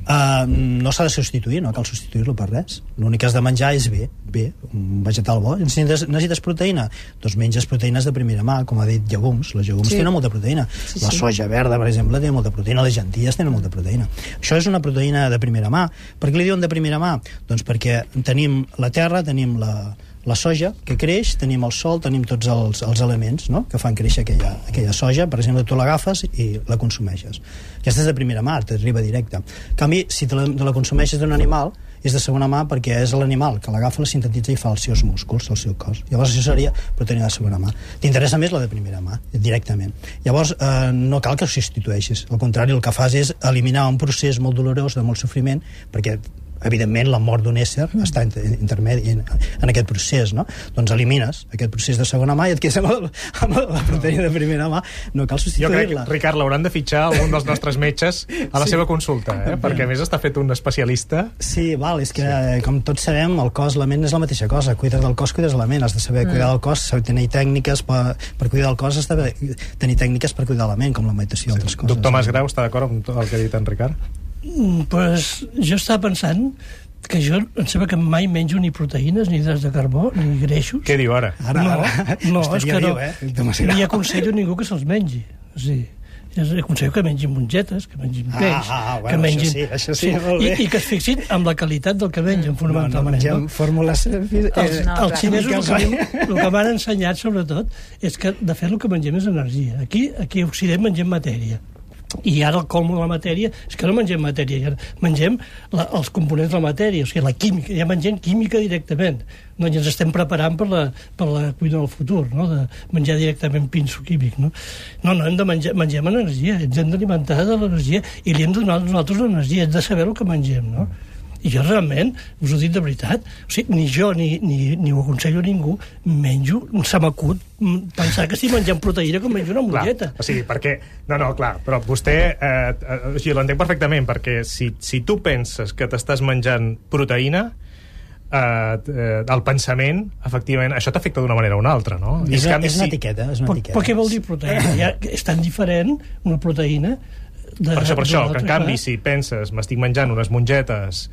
Uh, no s'ha de substituir, no cal substituir-lo per res. L'únic que has de menjar és bé, bé, un vegetal bo. Necessites, necessites proteïna? Doncs menges proteïnes de primera mà, com ha dit, llegums. Les llegums Sí. tenen molta proteïna. Sí, la sí. soja verda, per exemple, té molta proteïna. Les gentilles tenen molta proteïna. Això és una proteïna de primera mà. Per què li diuen de primera mà? Doncs perquè tenim la terra, tenim la, la soja que creix, tenim el sol, tenim tots els, els elements no? que fan créixer aquella, aquella soja. Per exemple, tu l'agafes i la consumeixes. Aquesta és de primera mà, t'arriba directe. En canvi, si te la, te la consumeixes d'un animal, és de segona mà perquè és l'animal que l'agafa, la sintetitza i fa els seus músculs, el seu cos. Llavors això seria proteïna de segona mà. T'interessa més la de primera mà, directament. Llavors eh, no cal que ho substitueixis. Al contrari, el que fas és eliminar un procés molt dolorós, de molt sofriment, perquè evidentment la mort d'un ésser mm. està inter intermedi en, en aquest procés no? doncs elimines aquest procés de segona mà i et quedes amb, el, amb la proteïna de primera mà no cal Jo crec, substituir-la Ricard, l'hauran de fitxar algun dels nostres metges a la Sí. seva consulta, eh? perquè a més està fet un especialista. Sí, val, és que sí. com tots sabem el cos, la ment és la mateixa cosa cuides del cos, cuides de la ment has de saber mm. cuidar del cos, saber tenir tècniques per, per cuidar del cos, has de tenir tècniques per cuidar la ment, com la meditació i altres coses Doctor Mas Grau, està d'acord amb tot el que ha dit en Ricard? Mm, pues, jo estava pensant que jo em sembla que mai menjo ni proteïnes, ni hidrats de carbó, ni greixos. Què diu ara? Ara, no, ara, no, és que no. viu, eh? Ni aconsello a ningú que se'ls mengi. O sigui, aconsello que mengin mongetes, que mengin Ah, peix, ah, bueno, que mengin... això sí, això sí, bé. I, I que es fixin amb la qualitat del que mengen, no, no fonamentalment. mengem fórmules eh, Els, eh, no, els xinesos el que, el que m'han ensenyat, sobretot, és que, de fet, el que mengem és energia. Aquí, aquí a Occident mengem matèria. I ara el colmo de la matèria és que no mengem matèria, mengem la, els components de la matèria, o sigui, la química, ja mengem química directament. No, i ens estem preparant per la, per la cuina del futur, no? de menjar directament pinso químic. No, no, no hem de menjar, mengem energia, ens hem d'alimentar de l'energia i li hem de donar nosaltres l'energia, hem de saber el que mengem, no? I jo realment, us ho dic de veritat, o sigui, ni jo ni, ni, ni ho aconsello a ningú, menjo, se m'acut mm, pensar que estic menjant proteïna com menjo una Clar, molleta. o sigui, perquè... No, no, clar, però vostè... Eh, eh, o sigui, l'entenc perfectament, perquè si, si tu penses que t'estàs menjant proteïna, eh, eh, el pensament, efectivament, això t'afecta d'una manera o una altra, no? I és, canvi, és una si- etiqueta, és una Però, etiqueta. però què vol dir proteïna? Ja, és tan diferent una proteïna de, Per això, per això, que en canvi, clar. si penses, m'estic menjant unes mongetes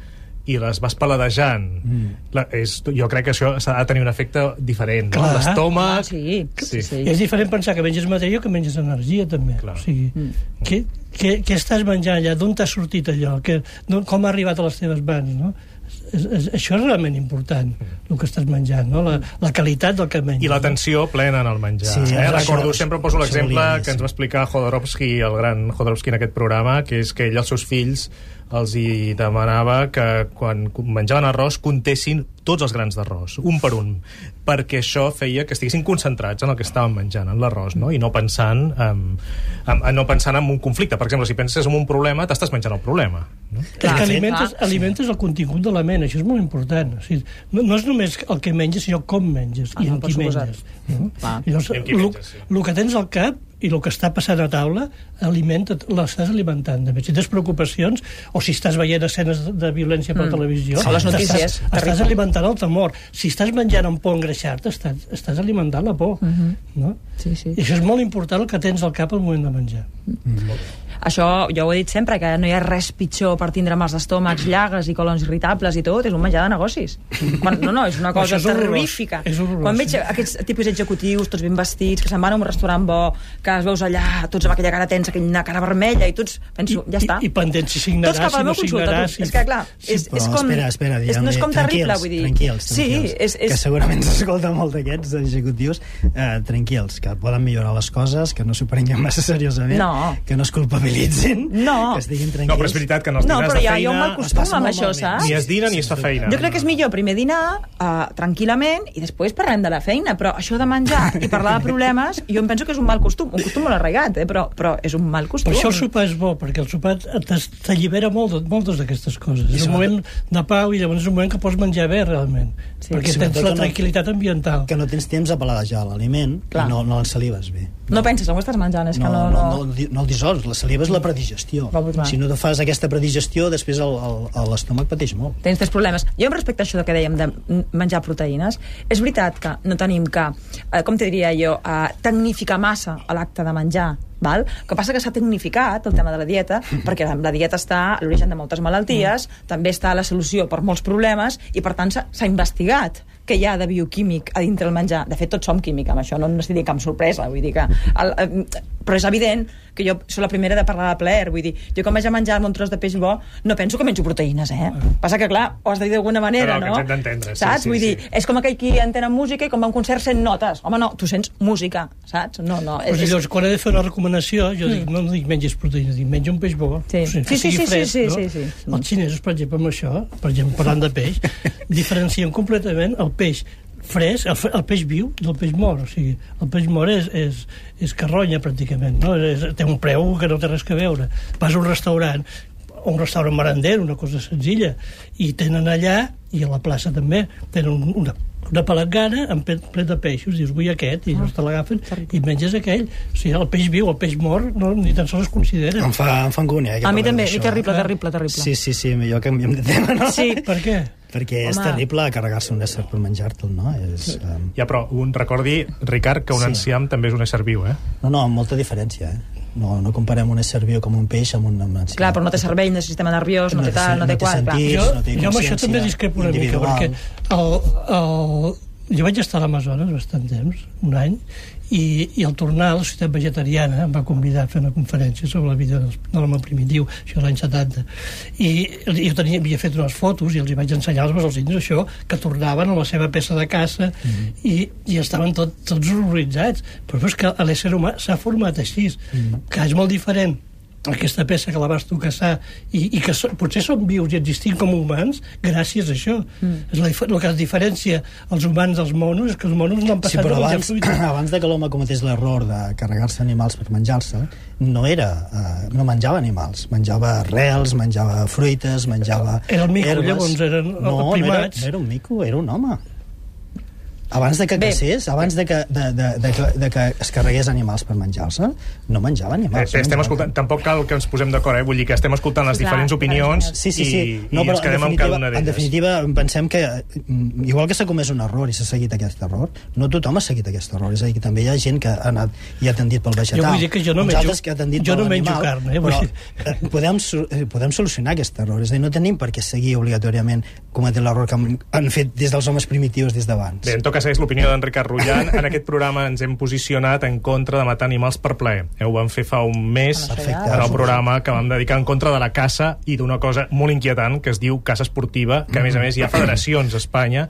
i les vas paladejant, mm. la, és, jo crec que això s'ha de tenir un efecte diferent. No? L'estómac... Ah, sí, sí, sí. És diferent pensar que menges matèria o que menges energia, també. Clar. O sigui, mm. què, què, què estàs menjant allà? D'on t'ha sortit allò? Que, com ha arribat a les teves mans, no? És, és, això és realment important, el que estàs menjant, no? La, la qualitat del que menges. I l'atenció plena en el menjar. Sí, eh? això- Recordo, sempre poso això l'exemple que ens va explicar Jodorowsky, el gran Jodorowsky en aquest programa, que és que ell als seus fills els hi demanava que quan menjaven arròs comptessin tots els grans d'arròs, un per un, perquè això feia que estiguessin concentrats en el que estaven menjant, en l'arròs, no? i no pensant, en, en, en, no pensant en un conflicte. Per exemple, si penses en un problema, t'estàs menjant el problema. No? És que alimentes, clar. alimentes el contingut de la ment, això és molt important. O sigui, no, no és només el que menges, sinó com menges Ah, i per qui menges. No? Llavors, I amb qui el, menges, sí. el que tens al cap i el que està passant a taula alimenta, l'estàs alimentant. També. Si tens preocupacions o si estàs veient escenes de, de violència per televisió, O les notícies, estàs, estàs alimentant el temor. Si estàs menjant un por engreixat, estàs, estàs alimentant la por. no? Sí, sí. I això és molt important el que tens al cap al moment de menjar. Això, jo ho he dit sempre, que no hi ha res pitjor per tindre mals d'estómacs, llagues i colons irritables i tot, és un menjar de negocis. Quan, no, no, és una cosa és terrorífica. És horrorós, Quan veig sí. aquests tipus executius, tots ben vestits, que se'n van a un restaurant bo, que es veus allà, tots amb aquella cara tensa, aquella cara vermella, i tots, penso, ja està. I, i pendent si signaràs, Tots cap a si no signaràs. tu. És que, clar, és, Però és com... espera, espera, és, no és com terrible, vull dir... Tranquils, Sí, tranquils, és, és, que segurament s'escolta molt d'aquests executius eh, tranquils, que poden millorar les coses, que no s'ho prenguin massa seriosament, No. que no es culpabilitzin, No. que estiguin tranquils. No, però és veritat que en els No, dinars però de ja feina mal es costum passa amb molt això, saps? ni es dina ni es fa feina. Jo crec que és millor primer dinar uh, tranquil·lament i després parlem de la feina, però això de menjar i parlar de problemes, jo em penso que és un mal costum, un costum molt arraigat, eh? però, però és un mal costum. Per això el sopar és bo, perquè el sopar t'allibera molt, de- moltes d'aquestes coses. És un moment de pau i llavors és un moment que pots menjar bé, realment. Sí. perquè Sí, tens la no- tranquil·litat ambiental. Que no tens temps a paladejar l'aliment i no, no l'ensalives bé. No penses, on ho estàs menjant? És no, que no... no, no... no, no, no el dissols, la saliva és la predigestió. Si no te fas aquesta predigestió, després l'estómac pateix molt. Tens tres problemes. Jo, respecte a això que dèiem de menjar proteïnes, és veritat que no tenim que, eh, com te diria jo, eh, tecnificar massa a l'acte de menjar, val? El que passa que s'ha tecnificat el tema de la dieta, perquè la, la dieta està a l'origen de moltes malalties, també està a la solució per molts problemes, i per tant s'ha investigat què hi ha de bioquímic a dintre el menjar. De fet, tots som químic, amb això no n'estic dient cap sorpresa, vull dir que... El, eh, però és evident que jo soc la primera de parlar de plaer, vull dir, jo quan vaig a menjar-me un tros de peix bo, no penso que menjo proteïnes, eh? Passa que, clar, ho has de dir d'alguna manera, Però que no? ens hem d'entendre, sí, saps? sí, vull sí. dir, és com aquell qui entén en música i quan va a un concert sent notes. Home, no, tu sents música, saps? No, no. Pues llavors, quan he de fer una recomanació, jo dic, no dic menges proteïnes, dic menja un peix bo. Mm. Sí. Sí, que sí, sí, fresc, sí, no? sí, sí, sí. Els xinesos, per exemple, amb això, per exemple, parlant de peix, diferencien completament el peix fresc, el, el peix viu del peix mort. O sigui, el peix mort és, és, és carronya, pràcticament. No? És, té un preu que no té res a veure. Vas a un restaurant, o un restaurant merender, una cosa senzilla, i tenen allà, i a la plaça també, tenen un- una, una palangana amb ple, ple de peixos, dius, vull aquest, i llavors te l'agafen i menges aquell. O sigui, el peix viu, el peix mort, no, ni tan sols es considera. Em fa, em fa angúnia. eh, que A mi també, i terrible, terrible, terrible. Sí, sí, sí, millor que canviem de tema, no? Sí. Per què? Perquè és Home. terrible carregar-se un ésser per menjar-te'l, no? És, um... Ja, però un recordi, Ricard, que un Sí. enciam també és un ésser viu, eh? No, no, amb molta diferència, eh? No, no comparem un ésser viu com un peix amb un, amb un enciam. Clar, però no té cervell, no té sistema nerviós, no, té tal, no té qual, clar. sentit, jo, no té jo amb això també discrepo una mica, perquè el, el, jo vaig estar a l'Amazones bastant temps, un any, i, i al tornar a la societat vegetariana em va convidar a fer una conferència sobre la vida de l'home primitiu, això l'any 70 i jo tenia, havia fet unes fotos i els hi vaig ensenyar als meus indis això que tornaven a la seva peça de caça Mm-hmm. i, i estaven tot, tots horroritzats però és que l'ésser humà s'ha format així Mm-hmm. que és molt diferent aquesta peça que la vas tu caçar i, i que so, potser són vius i existim com humans gràcies a això mm. és la, el que es diferencia els humans dels monos és que els monos no han Sí, passat però de menjar abans, abans de que l'home cometés l'error de carregar-se animals per menjar-se, no era... Uh, no menjava animals. Menjava arrels, menjava fruites, menjava Era el mico, herbes. llavors, eren no, primats. No era, no era un mico, era un home. Abans de que Bé. caçés, abans de que, de, de, de, que, de que es carregués animals per menjar-se, no menjava Eh, animals. estem no menjava. escoltant, tampoc cal que ens posem d'acord, eh? Vull dir que estem escoltant les clar, diferents opinions Sí, sí, sí. i, no, i ens quedem en amb cada definitiva, una en d'elles. definitiva, pensem que, mm, igual que s'ha comès un error i s'ha seguit aquest error, no tothom ha seguit aquest error. És a dir, que també hi ha gent que ha anat i ha tendit pel vegetal. Jo vull dir que jo no uns menjo- que ha tendit jo no menjo carn, eh, vull Però eh, podem, eh, podem solucionar aquest error. És a dir, no tenim per què seguir obligatòriament cometent l'error que han- han fet des dels homes primitius des d'abans. Bé, en tot cas, és l'opinió d'en Ricard Rullan. En aquest programa ens hem posicionat en contra de matar animals per plaer. Eh, ho vam fer fa un mes Perfecte. en el programa que vam dedicar en contra de la caça i d'una cosa molt inquietant que es diu caça esportiva, que a més a més hi ha federacions a Espanya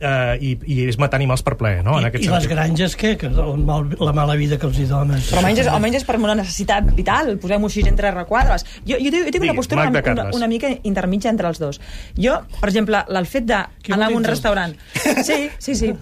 eh, i, i és matar animals per plaer, no? En I, aquest I les sentit. granges, què? Que el mal, la mala vida que els hi dones. Però almenys és, almenys és per una necessitat vital, posem-ho així entre requadres. Jo, jo, tinc- jo tinc una postura una, una, una mica intermitja entre els dos. Jo, per exemple, el fet Que d'anar a un restaurant... Sí, sí, sí.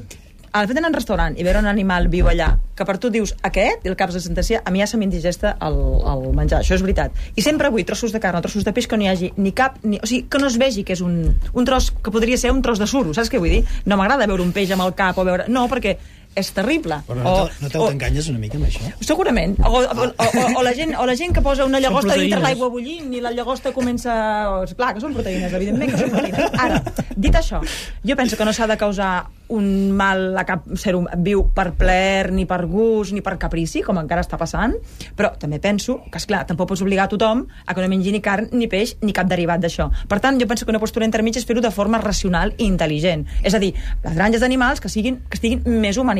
El fet d'anar a un restaurant i veure un animal viu allà, que per tu dius aquest, i el caps de sentencia, a mi ja se m'indigesta el, el menjar, això és veritat. I sempre vull trossos de carn o trossos de peix que no hi hagi ni cap... Ni, o sigui, que no es vegi que és un, un tros que podria ser un tros de suro, saps què vull dir? No m'agrada veure un peix amb el cap o veure... No, perquè és terrible. Però no, te- no o- t'enganyes una mica amb això? Segurament. O, o, o, o, o, la gent, o la gent que posa una llagosta dintre l'aigua bullint i la llagosta comença... o, és clar, que són proteïnes, evidentment que són proteïnes. Ara, dit això, jo penso que no s'ha de causar un mal a cap ser hum- viu per plaer, ni per gust, ni per caprici, com encara està passant, però també penso que, esclar, tampoc pots obligar a tothom a que no mengi ni carn, ni peix, ni cap derivat d'això. Per tant, jo penso que una postura intermitja és fer-ho de forma racional i intel·ligent. És a dir, les granges d'animals que, siguin, que estiguin més humanitzades,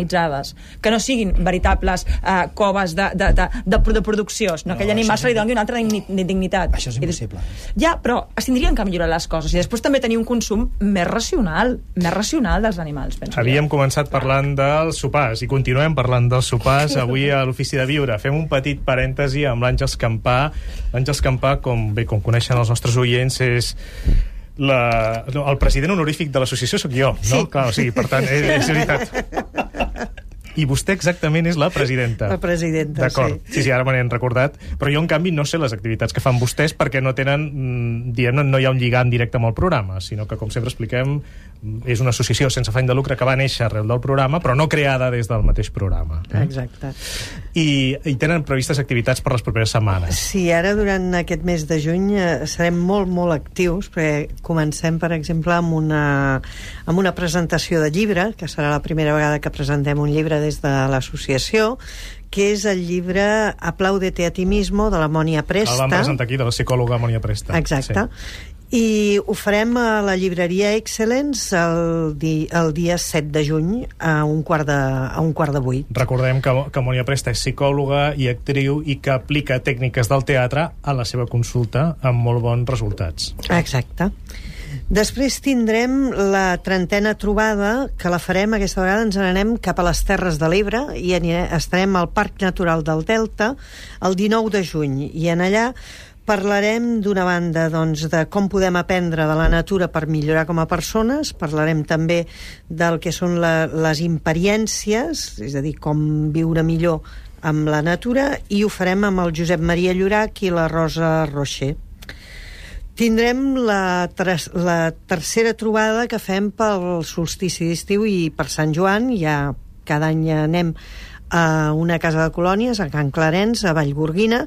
que no siguin veritables eh, coves de, de, de, de, de producció, No, que aquell animal se li doni una altra digni, dignitat. Això és impossible. Ja, però es tindrien que millorar les coses i després també tenir un consum més racional, més racional dels animals, penso. Havíem començat parlant dels sopars i continuem parlant dels sopars avui a l'Ofici de Viure. Fem un petit parèntesi amb l'Àngels Campà. L'Àngels Campà, com bé com coneixen els nostres oients, és la, no, el president honorífic de l'associació sóc jo, no? Sí. Clar, o sigui, per tant, és, és veritat. I vostè exactament és la presidenta. La presidenta, D'acord. sí. Sí, sí, ara me n'he recordat. Però jo, en canvi, no sé les activitats que fan vostès perquè no tenen, mm, diguem no hi ha un lligam directe amb el programa, sinó que, com sempre expliquem, és una associació sense afany de lucre que va néixer arrel del programa, però no creada des del mateix programa. Eh? Exacte. I, I tenen previstes activitats per les properes setmanes. Sí, ara durant aquest mes de juny eh, serem molt, molt actius, perquè comencem, per exemple, amb una, amb una presentació de llibre, que serà la primera vegada que presentem un llibre des de l'associació, que és el llibre Aplaudete a ti mismo, de la Mònia Presta. El vam presentar aquí, de la psicòloga Mònia Presta. Exacte. I ho farem a la llibreria Excellence el, di, el dia 7 de juny a un quart de, a un quart de vuit. Recordem que, que Mònia Presta és psicòloga i actriu i que aplica tècniques del teatre a la seva consulta amb molt bons resultats. Exacte. Després tindrem la trentena trobada, que la farem, aquesta vegada ens n'anem cap a les Terres de l'Ebre i anirem, estarem al Parc Natural del Delta el 19 de juny i en allà parlarem d'una banda doncs, de com podem aprendre de la natura per millorar com a persones, parlarem també del que són la, les imperiències, és a dir, com viure millor amb la natura, i ho farem amb el Josep Maria Llorac i la Rosa Rocher. Tindrem la, la tercera trobada que fem pel solstici d'estiu i per Sant Joan. Ja cada any anem a una casa de colònies, a Can Clarens, a Vallgorguina.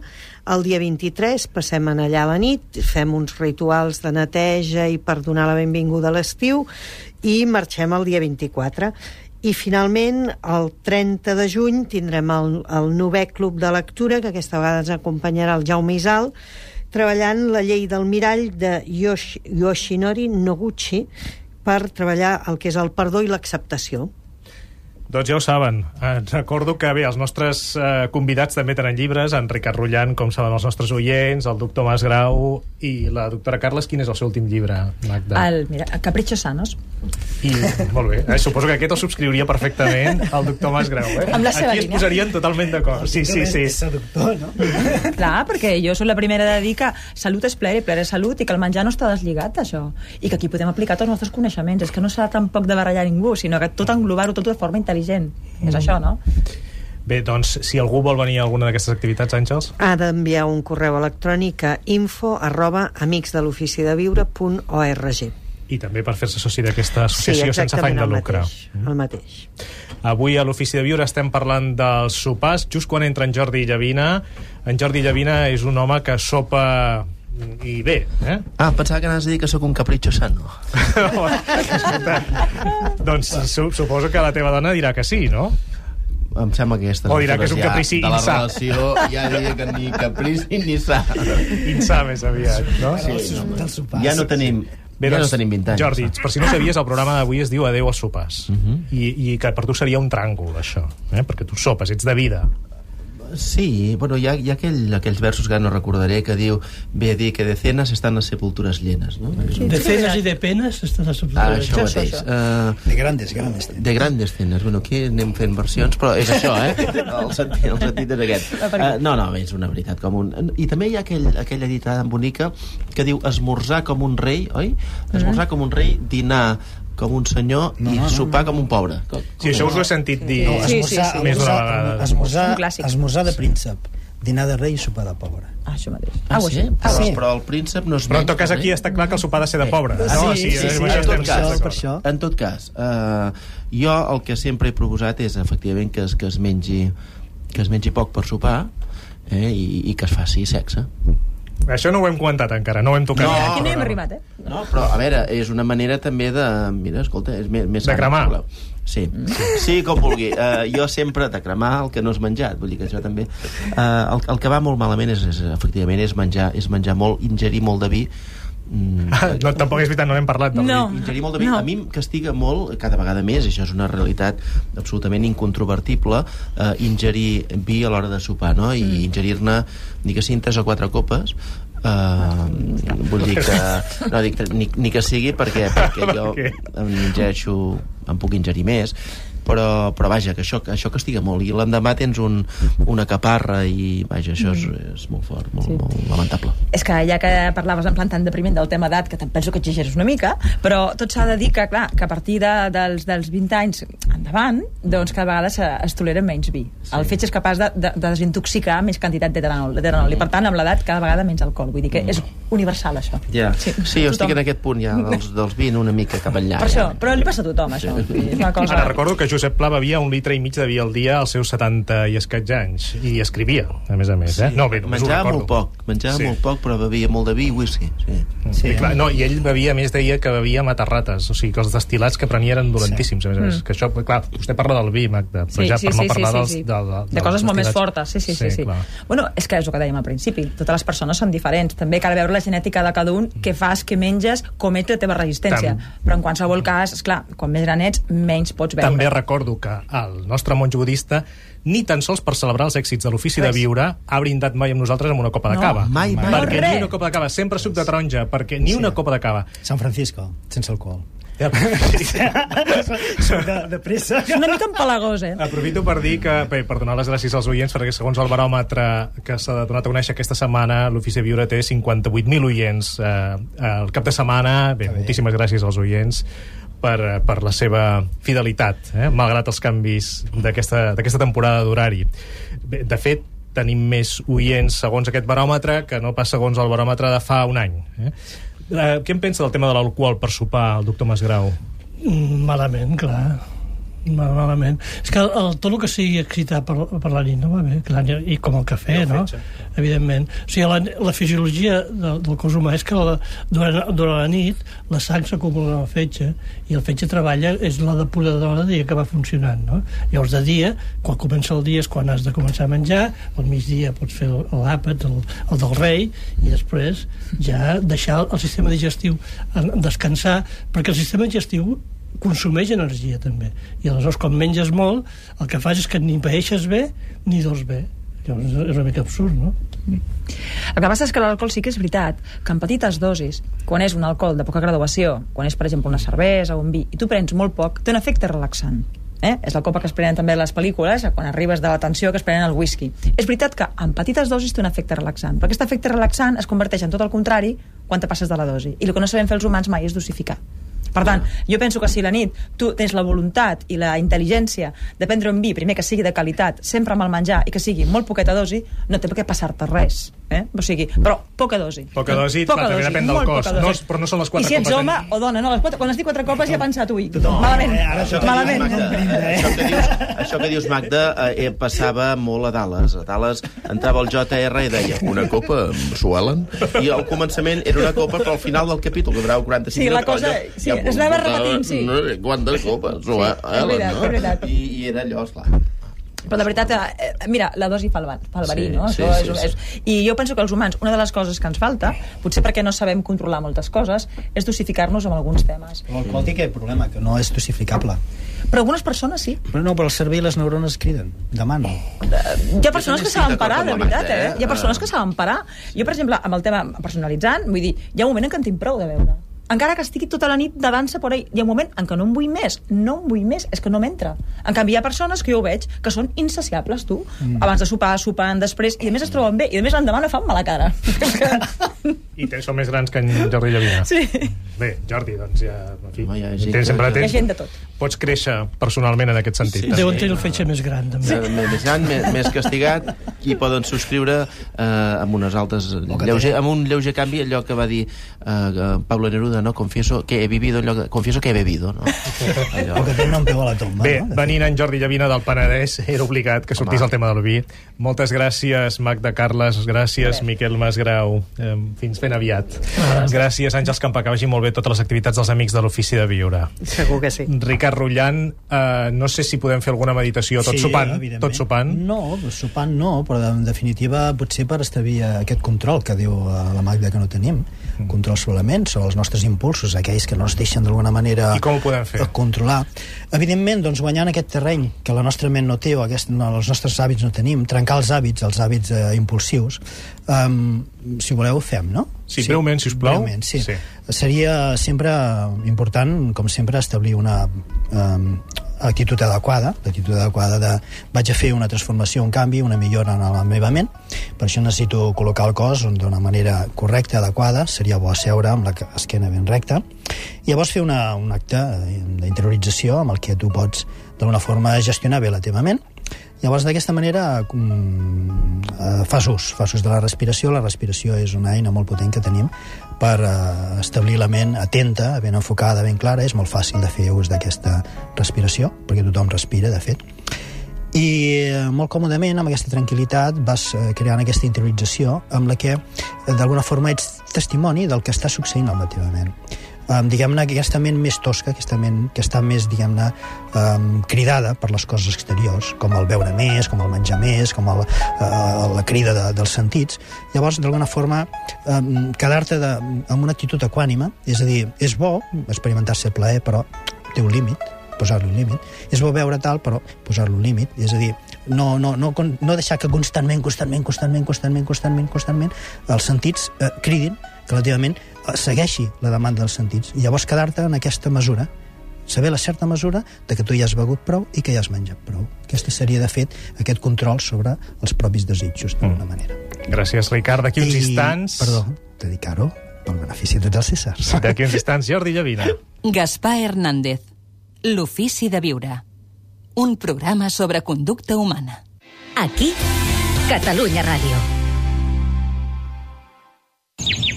El dia 23 passem en allà a la nit, fem uns rituals de neteja i per donar la benvinguda a l'estiu i marxem el dia 24. I finalment, el 30 de juny, tindrem el, el novè club de lectura, que aquesta vegada ens acompanyarà el Jaume Isal, treballant la llei del mirall de Yoshi, Yoshinori Noguchi per treballar el que és el perdó i l'acceptació. Doncs ja ho saben. Eh, recordo que bé, els nostres eh, convidats també tenen llibres, en Ricard Rullant, com saben els nostres oients, el doctor Mas Grau i la doctora Carles. Quin és el seu últim llibre, Magda? El, mira, Caprichos Sanos. I, molt bé. Eh, suposo que aquest el subscriuria perfectament el doctor Mas Grau. Eh? Amb la seva Aquí es línia. posarien totalment d'acord. Sí, sí, sí. És seductor, no? Clar, perquè jo sóc la primera de dir que salut és plaer i plaer és salut i que el menjar no està deslligat d'això. I que aquí podem aplicar tots els nostres coneixements. És que no s'ha tampoc de barallar ningú, sinó que tot englobar-ho tot de forma intel·ligent. Mm. És això, no? Bé, doncs, si algú vol venir a alguna d'aquestes activitats, Àngels, Ha d'enviar un correu electrònic a info arroba amicsdeloficideviure.org i també per fer-se soci d'aquesta associació sense afany de lucre. Mateix, el mateix. Avui a l'Ofici de Viure estem parlant dels sopars, just quan entra en Jordi Llavina. En Jordi Llavina és un home que sopa i bé, eh? Ah, pensava que anaves a dir que sóc un capricho sano. Escolta, doncs su suposo que la teva dona dirà que sí, no? Em sembla que aquestes O dirà que és un caprici ja, de la insà. relació ja diria que ni caprici ni sa. Insà més aviat, no? Sí, no, sopar. ja no tenim... Bé, ja no doncs, tenim 20 anys. Jordi, per si no sabies, el programa d'avui es diu Adeu als sopars. Mhm. I, I que per tu seria un tràngol, això, eh? perquè tu sopes, ets de vida. Sí, bueno, hi ha, hi ha aquell, aquells versos que ara no recordaré que diu ve a dir que de cenas están las sepulturas llenas, no? Sí, De cenes i de penes està la Ah, això mateix. Uh, De grandes, grandes. de grandes cenes. Bueno, aquí anem fent versions, però és això, eh? El sentit, el sentit és aquest. Uh, no, no, és una veritat. Com un... I també hi ha aquell, aquella dita tan bonica que diu esmorzar com un rei, oi? Esmorzar com un rei, dinar com un senyor No, i no, no, sopar com un pobre. Com, Sí, això us ho he sentit dir No, Sí, esmorzar, sí, sí. més d'una esmorzar, vegada. esmorzar, clàssic. esmorzar de príncep, dinar de rei i sopar de pobre. Ah, això mateix. Ah, ho sí? Ah, Però, sí. però el príncep no és Però en tot cas aquí està clar que el sopar ha de ser de pobre. Ah, no? sí, sí, eh, sí, amb sí, això en tot cas, per això. En tot cas, eh, jo el que sempre he proposat és, efectivament, que es, que es mengi que es mengi poc per sopar eh, i, i que es faci sexe. Això no ho hem comentat encara, no ho hem tocat. No, Aquí no hi hem arribat, eh? No, però, a veure, és una manera també de... Mira, escolta, és més... més De sana, cremar. si voleu. Sí, sí, com vulgui. Uh, jo sempre de cremar el que no és menjat, vull dir que això també... Uh, el, el que va molt malament és, és, efectivament, és menjar, és menjar molt, ingerir molt de vi, Mm, Ah, no, tampoc és veritat, no n'hem parlat del No. ingerir molt de vi. No. A mi em castiga molt, cada vegada més, això és una realitat absolutament incontrovertible, eh, ingerir vi a l'hora de sopar, no? I Mm. ingerir-ne, ni que siguin tres o quatre copes, Uh, vull dir que no dic, ni, ni que sigui perquè, perquè jo em ingereixo em puc ingerir més però, però vaja, que això, que això castiga molt i l'endemà tens un, una caparra i vaja, això és, és molt fort molt, Sí. molt lamentable És que ja que parlaves en plan tan depriment del tema d'edat, que te'n penso que exageres una mica, però tot s'ha de dir que, clar, que a partir de, dels, dels 20 anys endavant, doncs cada vegada se- es tolera menys vi. Sí. El fetge és capaç de, de, de desintoxicar més quantitat d'etanol, d'etanol, i per tant, amb l'edat, cada vegada menys alcohol. Vull dir que és universal, això. ja. sí, sí jo estic en aquest punt ja dels, dels 20 una mica cap enllà Per això, ja. però li passa a tothom, això. Sí. És una cosa... Ara recordo que Josep Pla bevia un litre i mig de vi al dia als seus 70 i escaig anys i escrivia, a més a més, eh? No, bé, només ho menjava molt poc menjava Sí. sí. molt poc però bevia molt de vi i whisky sí. Sí, clar, no, i ell bevia, a més deia que bevia matarrates, o sigui que els destilats que prenia eren dolentíssims, a més a més. Mm. Que això, clar, vostè parla del vi, Magda, però Sí, ja sí, per sí, no parlar sí, dels, sí, sí. de, de, de coses molt més fortes, sí, sí, sí, sí. clar. Bueno, és que és el que dèiem al principi, totes les persones són diferents, també cal veure la genètica de cada un, què fas, què menges, com ets la teva resistència. Tam- Però en qualsevol cas, és clar, quan més gran ets, menys pots veure. També recordo que el nostre monjo budista ni tan sols per celebrar els èxits de l'ofici de viure ha brindat mai amb nosaltres amb una copa de No, cava. mai, mai. Perquè No, ni una copa de cava, sempre suc de taronja, perquè ni una copa de cava. San Francisco, sense alcohol. Soc de, de pressa. És una mica empalagós, eh? Aprofito per dir que, bé, per donar les gràcies als oients, perquè segons el baròmetre que s'ha donat a conèixer aquesta setmana, l'Ofici de Viure té 58.000 oients eh, al cap de setmana. Bé, Que bé. moltíssimes gràcies als oients per, eh, per la seva fidelitat, eh, malgrat els canvis d'aquesta temporada d'horari. De fet, tenim més oients segons aquest baròmetre que no pas segons el baròmetre de fa un any. Eh? Eh, què en pensa del tema de l'alcohol per sopar, el doctor Masgrau? Mm, Malament, clar. Mal- Malament. És que el, tot el que sigui excitar per, per la nit no va bé, clar, i com el cafè, no? fetge. Evidentment. O sigui, la, la fisiologia del, del cos humà és que la, durant, durant la nit la sang s'acumula en el fetge i el fetge treballa, és la depuradora de dia que va funcionant, no? Llavors, de dia, quan comença el dia és quan has de començar a menjar, al migdia pots fer l'àpat, el, el del rei, i després ja deixar el sistema digestiu descansar, perquè el sistema digestiu consumeix energia també i aleshores quan menges molt el que fas és que ni paeixes bé ni dors bé llavors és una mica absurd no? El que passa és que l'alcohol sí que és veritat que en petites dosis, quan és un alcohol de poca graduació, quan és, per exemple, una cervesa o un vi, i tu prens molt poc, té un efecte relaxant. Eh? És la copa que es prenen també les pel·lícules, quan arribes de la tensió que es prenen el whisky. És veritat que en petites dosis té un efecte relaxant, però aquest efecte relaxant es converteix en tot el contrari quan te passes de la dosi. I el que no sabem fer els humans mai és dosificar. Per tant, jo penso que si la nit tu tens la voluntat i la intel·ligència de prendre un vi, primer que sigui de qualitat, sempre amb el menjar, i que sigui molt poqueta dosi, no té per què passar-te res. Eh? O sigui, però poca dosi. Poca dosi, clar, també depèn del cos. poca dosi. No, però no són les quatre I si ets home o dona, no, les quatre, quan has dit quatre copes ja he pensat, ui, malament, eh, ara Això que malament. dius, Magda, això que dius, això que dius Magda, eh, passava molt a Dallas. A Dallas entrava el JR i deia una copa Suelen, i al començament era una copa, però al final del capítol, que durava 45 Sí, la minuts, cosa- allò, sí, es anava repetint, sí. No quantes copes, Suelen, és veritat, no? és veritat. I, I era allò, esclar. Però de veritat, eh, eh, mira, la dosi fa el, fa el verí, Sí, no? sí, Això sí, és, sí. és, I jo penso que els humans, una de les coses que ens falta, potser perquè no sabem controlar moltes coses, és dosificar-nos amb alguns temes. Però el qual té aquest problema, que no és dosificable. Però algunes persones sí. Però no, però el cervell i les neurones criden. Demano. Hi ha persones que saben parar, de la veritat, eh? eh? Hi ha persones que saben parar. Jo, per exemple, amb el tema personalitzant, vull dir, hi ha un moment en què en tinc prou de veure. Encara que estigui tota la nit de dansa por ahí, hi ha un moment en què no en vull més, no en vull més, és que no m'entra. En canvi, hi ha persones que jo veig que són insaciables, tu. Mm. Abans de sopar, sopant, després, i a més es troben bé, i a més l'endemà no fan mala cara. I tens, són més grans que en Jordi Llavina. sí. Bé, Jordi, doncs ja... En fi, Home, hi ha gent tens, sempre que- Hi ha tens, gent de tot. Pots créixer personalment en aquest sentit. Sí, també. Deuen tenir el fetge més gran, també. Sí. Més gran, més, més castigat, i poden subscriure eh, amb unes altres... que Lleuger, té. amb un lleuger canvi allò que va dir eh, Pablo Neruda, no? Confieso que he vivido, en lloc de, confieso que he bebido, no? Allò. O que té un peu a la tomba. Bé, no? venint en Jordi Llavina del Penedès, era obligat que sortís Home. el tema del vi. Moltes gràcies, Magda Carles, gràcies, Miquel Masgrau. Eh, fins ben aviat. Gràcies, Àngels Campà, que vagi molt bé totes les activitats dels amics de l'Ofici de Viure. Segur que sí. Ricard Rullant, eh, no sé si podem fer alguna meditació tot sopant. evidentment. Tot sopant. No, sopant no, però en definitiva potser per establir aquest control que diu eh, la Magda que no tenim, Control solament sobre els nostres impulsos, aquells que no es deixen d'alguna manera I com ho podem fer? a controlar. Evidentment, doncs, guanyant aquest terreny que la nostra ment no té o aquest, no, els nostres hàbits no tenim, trencar els hàbits, els hàbits eh, impulsius, um, si voleu ho fem, no? Sí, breument, si us plau. Breument, sí. Sí. Seria sempre important, com sempre, establir una um, actitud adequada, l'actitud adequada de vaig a fer una transformació, un canvi, una millora en la meva ment, per això necessito col·locar el cos d'una manera correcta, adequada, seria bo seure amb la esquena ben recta, i llavors fer una, un acte d'interiorització amb el que tu pots d'alguna forma gestionar bé la teva ment, Llavors, d'aquesta manera, mm, eh, fas ús, fas ús de la respiració. La respiració és una eina molt potent que tenim per eh, establir la ment atenta, ben enfocada, ben clara. És molt fàcil de fer ús d'aquesta respiració, perquè tothom respira, de fet. I eh, molt còmodament, amb aquesta tranquil·litat, vas eh, creant aquesta interiorització amb la que, d'alguna forma, ets testimoni del que està succeint amb la teva ment um, diguem-ne, que aquesta ment més tosca, aquesta ment que està més, diguem-ne, um, cridada per les coses exteriors, com el veure més, com el menjar més, com el, uh, la crida de, dels sentits. Llavors, d'alguna forma, um, quedar-te amb una actitud equànima, és a dir, és bo experimentar-se plaer, però té un límit, posar-li un límit. És bo veure tal, però posar-li un límit. És a dir, no, no, no, no deixar que constantment, constantment, constantment, constantment, constantment, constantment, els sentits eh, cridin que segueixi la demanda dels sentits. I llavors quedar-te en aquesta mesura, saber la certa mesura de que tu ja has begut prou i que ja has menjat prou. Aquesta seria, de fet, aquest control sobre els propis desitjos, d'alguna manera. Gràcies, Ricard. D'aquí uns I, instants... Perdó, dedicar-ho pel benefici de tots els éssers. D'aquí uns instants, Jordi Llavina. Gaspar Hernández. L'ofici de viure. Un programa sobre conducta humana. Aquí, Catalunya Ràdio.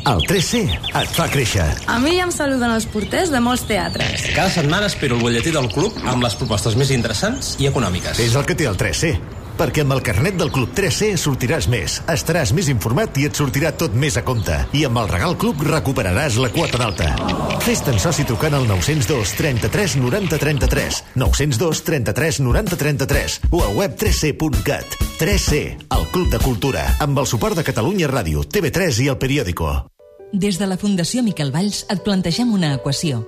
El 3C et fa créixer. A mi ja em saluden els porters de molts teatres. Cada setmana espero el butlletí del club amb les propostes més interessants i econòmiques. És el que té el 3C. Perquè amb el carnet del Club 3C sortiràs més, estaràs més informat i et sortirà tot més a compte. I amb el Regal Club recuperaràs la quota d'alta. Fes-te'n soci trucant al 902 33 90 33, 902 33 90 33 o a web 3C.cat. 3C, el Club de Cultura, amb el suport de Catalunya Ràdio, TV3 i el Periódico. Des de la Fundació Miquel Valls et plantegem una equació.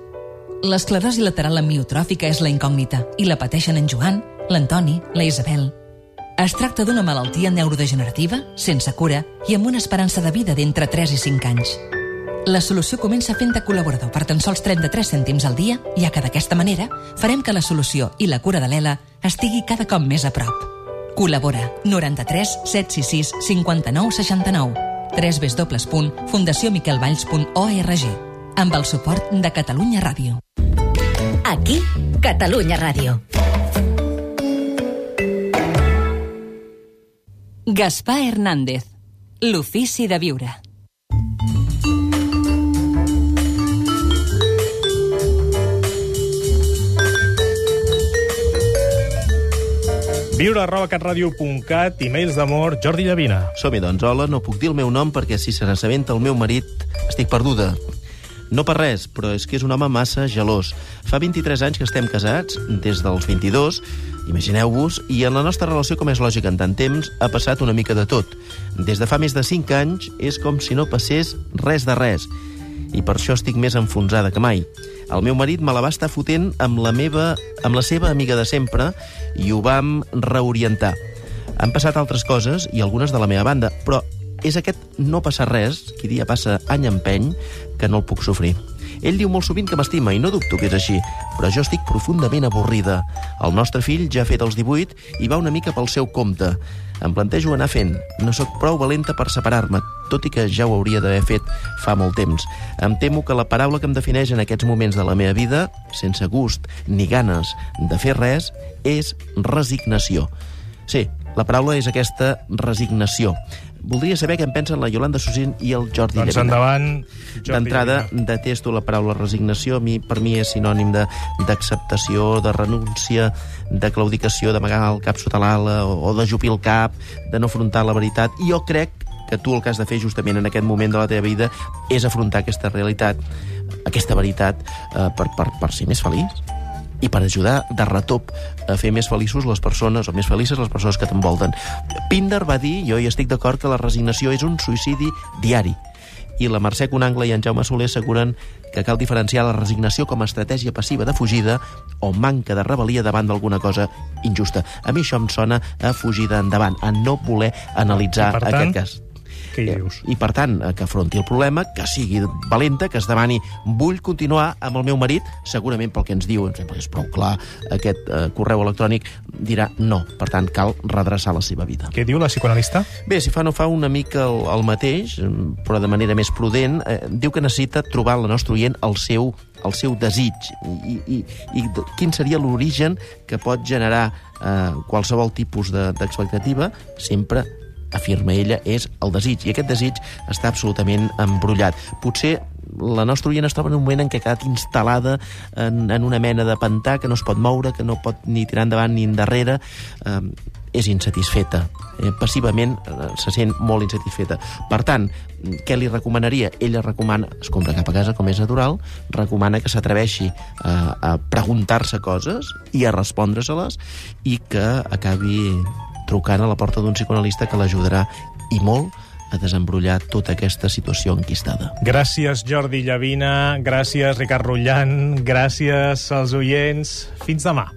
L'esclerosi lateral amiotròfica és la incògnita i la pateixen en Joan, l'Antoni, la Isabel. Es tracta d'una malaltia neurodegenerativa, sense cura i amb una esperança de vida d'entre 3 i 5 anys. La solució comença fent-te col·laborador per tan sols 33 cèntims al dia, ja que d'aquesta manera farem que la solució i la cura de l'ELA estigui cada cop més a prop. Col·labora 93 766 59 69 www.fundaciomiquelvalls.org amb el suport de Catalunya Ràdio. Aquí, Catalunya Ràdio. Gaspar Hernández. L'ofici de viure. Viure arroba catradio.cat, e-mails d'amor, Jordi Llavina. Som-hi, doncs. Hola, no puc dir el meu nom perquè si se n'assabenta el meu marit estic perduda. No per res, però és que és un home massa gelós. Fa 23 anys que estem casats, des dels 22, imagineu-vos, i en la nostra relació, com és lògic en tant temps, ha passat una mica de tot. Des de fa més de 5 anys és com si no passés res de res i per això estic més enfonsada que mai. El meu marit me la va estar fotent amb la, meva, amb la seva amiga de sempre i ho vam reorientar. Han passat altres coses i algunes de la meva banda, però és aquest no passar res, qui dia passa any empeny, que no el puc sofrir. Ell diu molt sovint que m'estima i no dubto que és així, però jo estic profundament avorrida. El nostre fill ja ha fet els 18 i va una mica pel seu compte. Em plantejo anar fent. No sóc prou valenta per separar-me, tot i que ja ho hauria d'haver fet fa molt temps. Em temo que la paraula que em defineix en aquests moments de la meva vida, sense gust ni ganes de fer res, és resignació. Sí, la paraula és aquesta resignació. Voldria saber què en pensen la Yolanda Susín i el Jordi Doncs Llavina. endavant, D'entrada, detesto la paraula resignació. A mi, per mi és sinònim de- d'acceptació, de, de renúncia, de claudicació, d'amagar el cap sota l'ala o, o de jupir el cap, de no afrontar la veritat. I jo crec que tu el que has de fer justament en aquest moment de la teva vida és afrontar aquesta realitat, aquesta veritat, eh, per, per, per ser més feliç i per ajudar de retop a fer més feliços les persones, o més felices les persones que t'envolten. Pinder va dir, jo hi estic d'acord, que la resignació és un suïcidi diari. I la Mercè Conangle i en Jaume Soler asseguren que cal diferenciar la resignació com a estratègia passiva de fugida o manca de rebel·lia davant d'alguna cosa injusta. A mi això em sona a fugida endavant, a no voler analitzar I, tant, aquest cas. Què hi dius? I, per tant, eh, que afronti el problema, que sigui valenta, que es demani vull continuar amb el meu marit, segurament pel que ens diu, em sembla que és prou clar, aquest eh, correu electrònic dirà no. Per tant, cal redreçar la seva vida. Què diu la psicoanalista? Bé, si fa no fa una mica el, el mateix, però de manera més prudent, eh, diu que necessita trobar la nostra oient el seu el seu desig i, i, i quin seria l'origen que pot generar eh, qualsevol tipus de- d'expectativa sempre afirma ella, és el desig. I aquest desig està absolutament embrollat. Potser la nostra oient es troba en un moment en què ha quedat instal·lada en, en una mena de pantà que no es pot moure, que no pot ni tirar endavant ni endarrere. Eh, és insatisfeta. Eh, passivament eh, se sent molt insatisfeta. Per tant, què li recomanaria? Ella recomana, es compra cap a casa, com és natural, recomana que s'atreveixi a, a preguntar-se coses i a respondre-se-les i que acabi trucant a la porta d'un psicoanalista que l'ajudarà i molt a desembrollar tota aquesta situació enquistada. Gràcies, Jordi Llavina. Gràcies, Ricard Rullant. Gràcies als oients. Fins demà.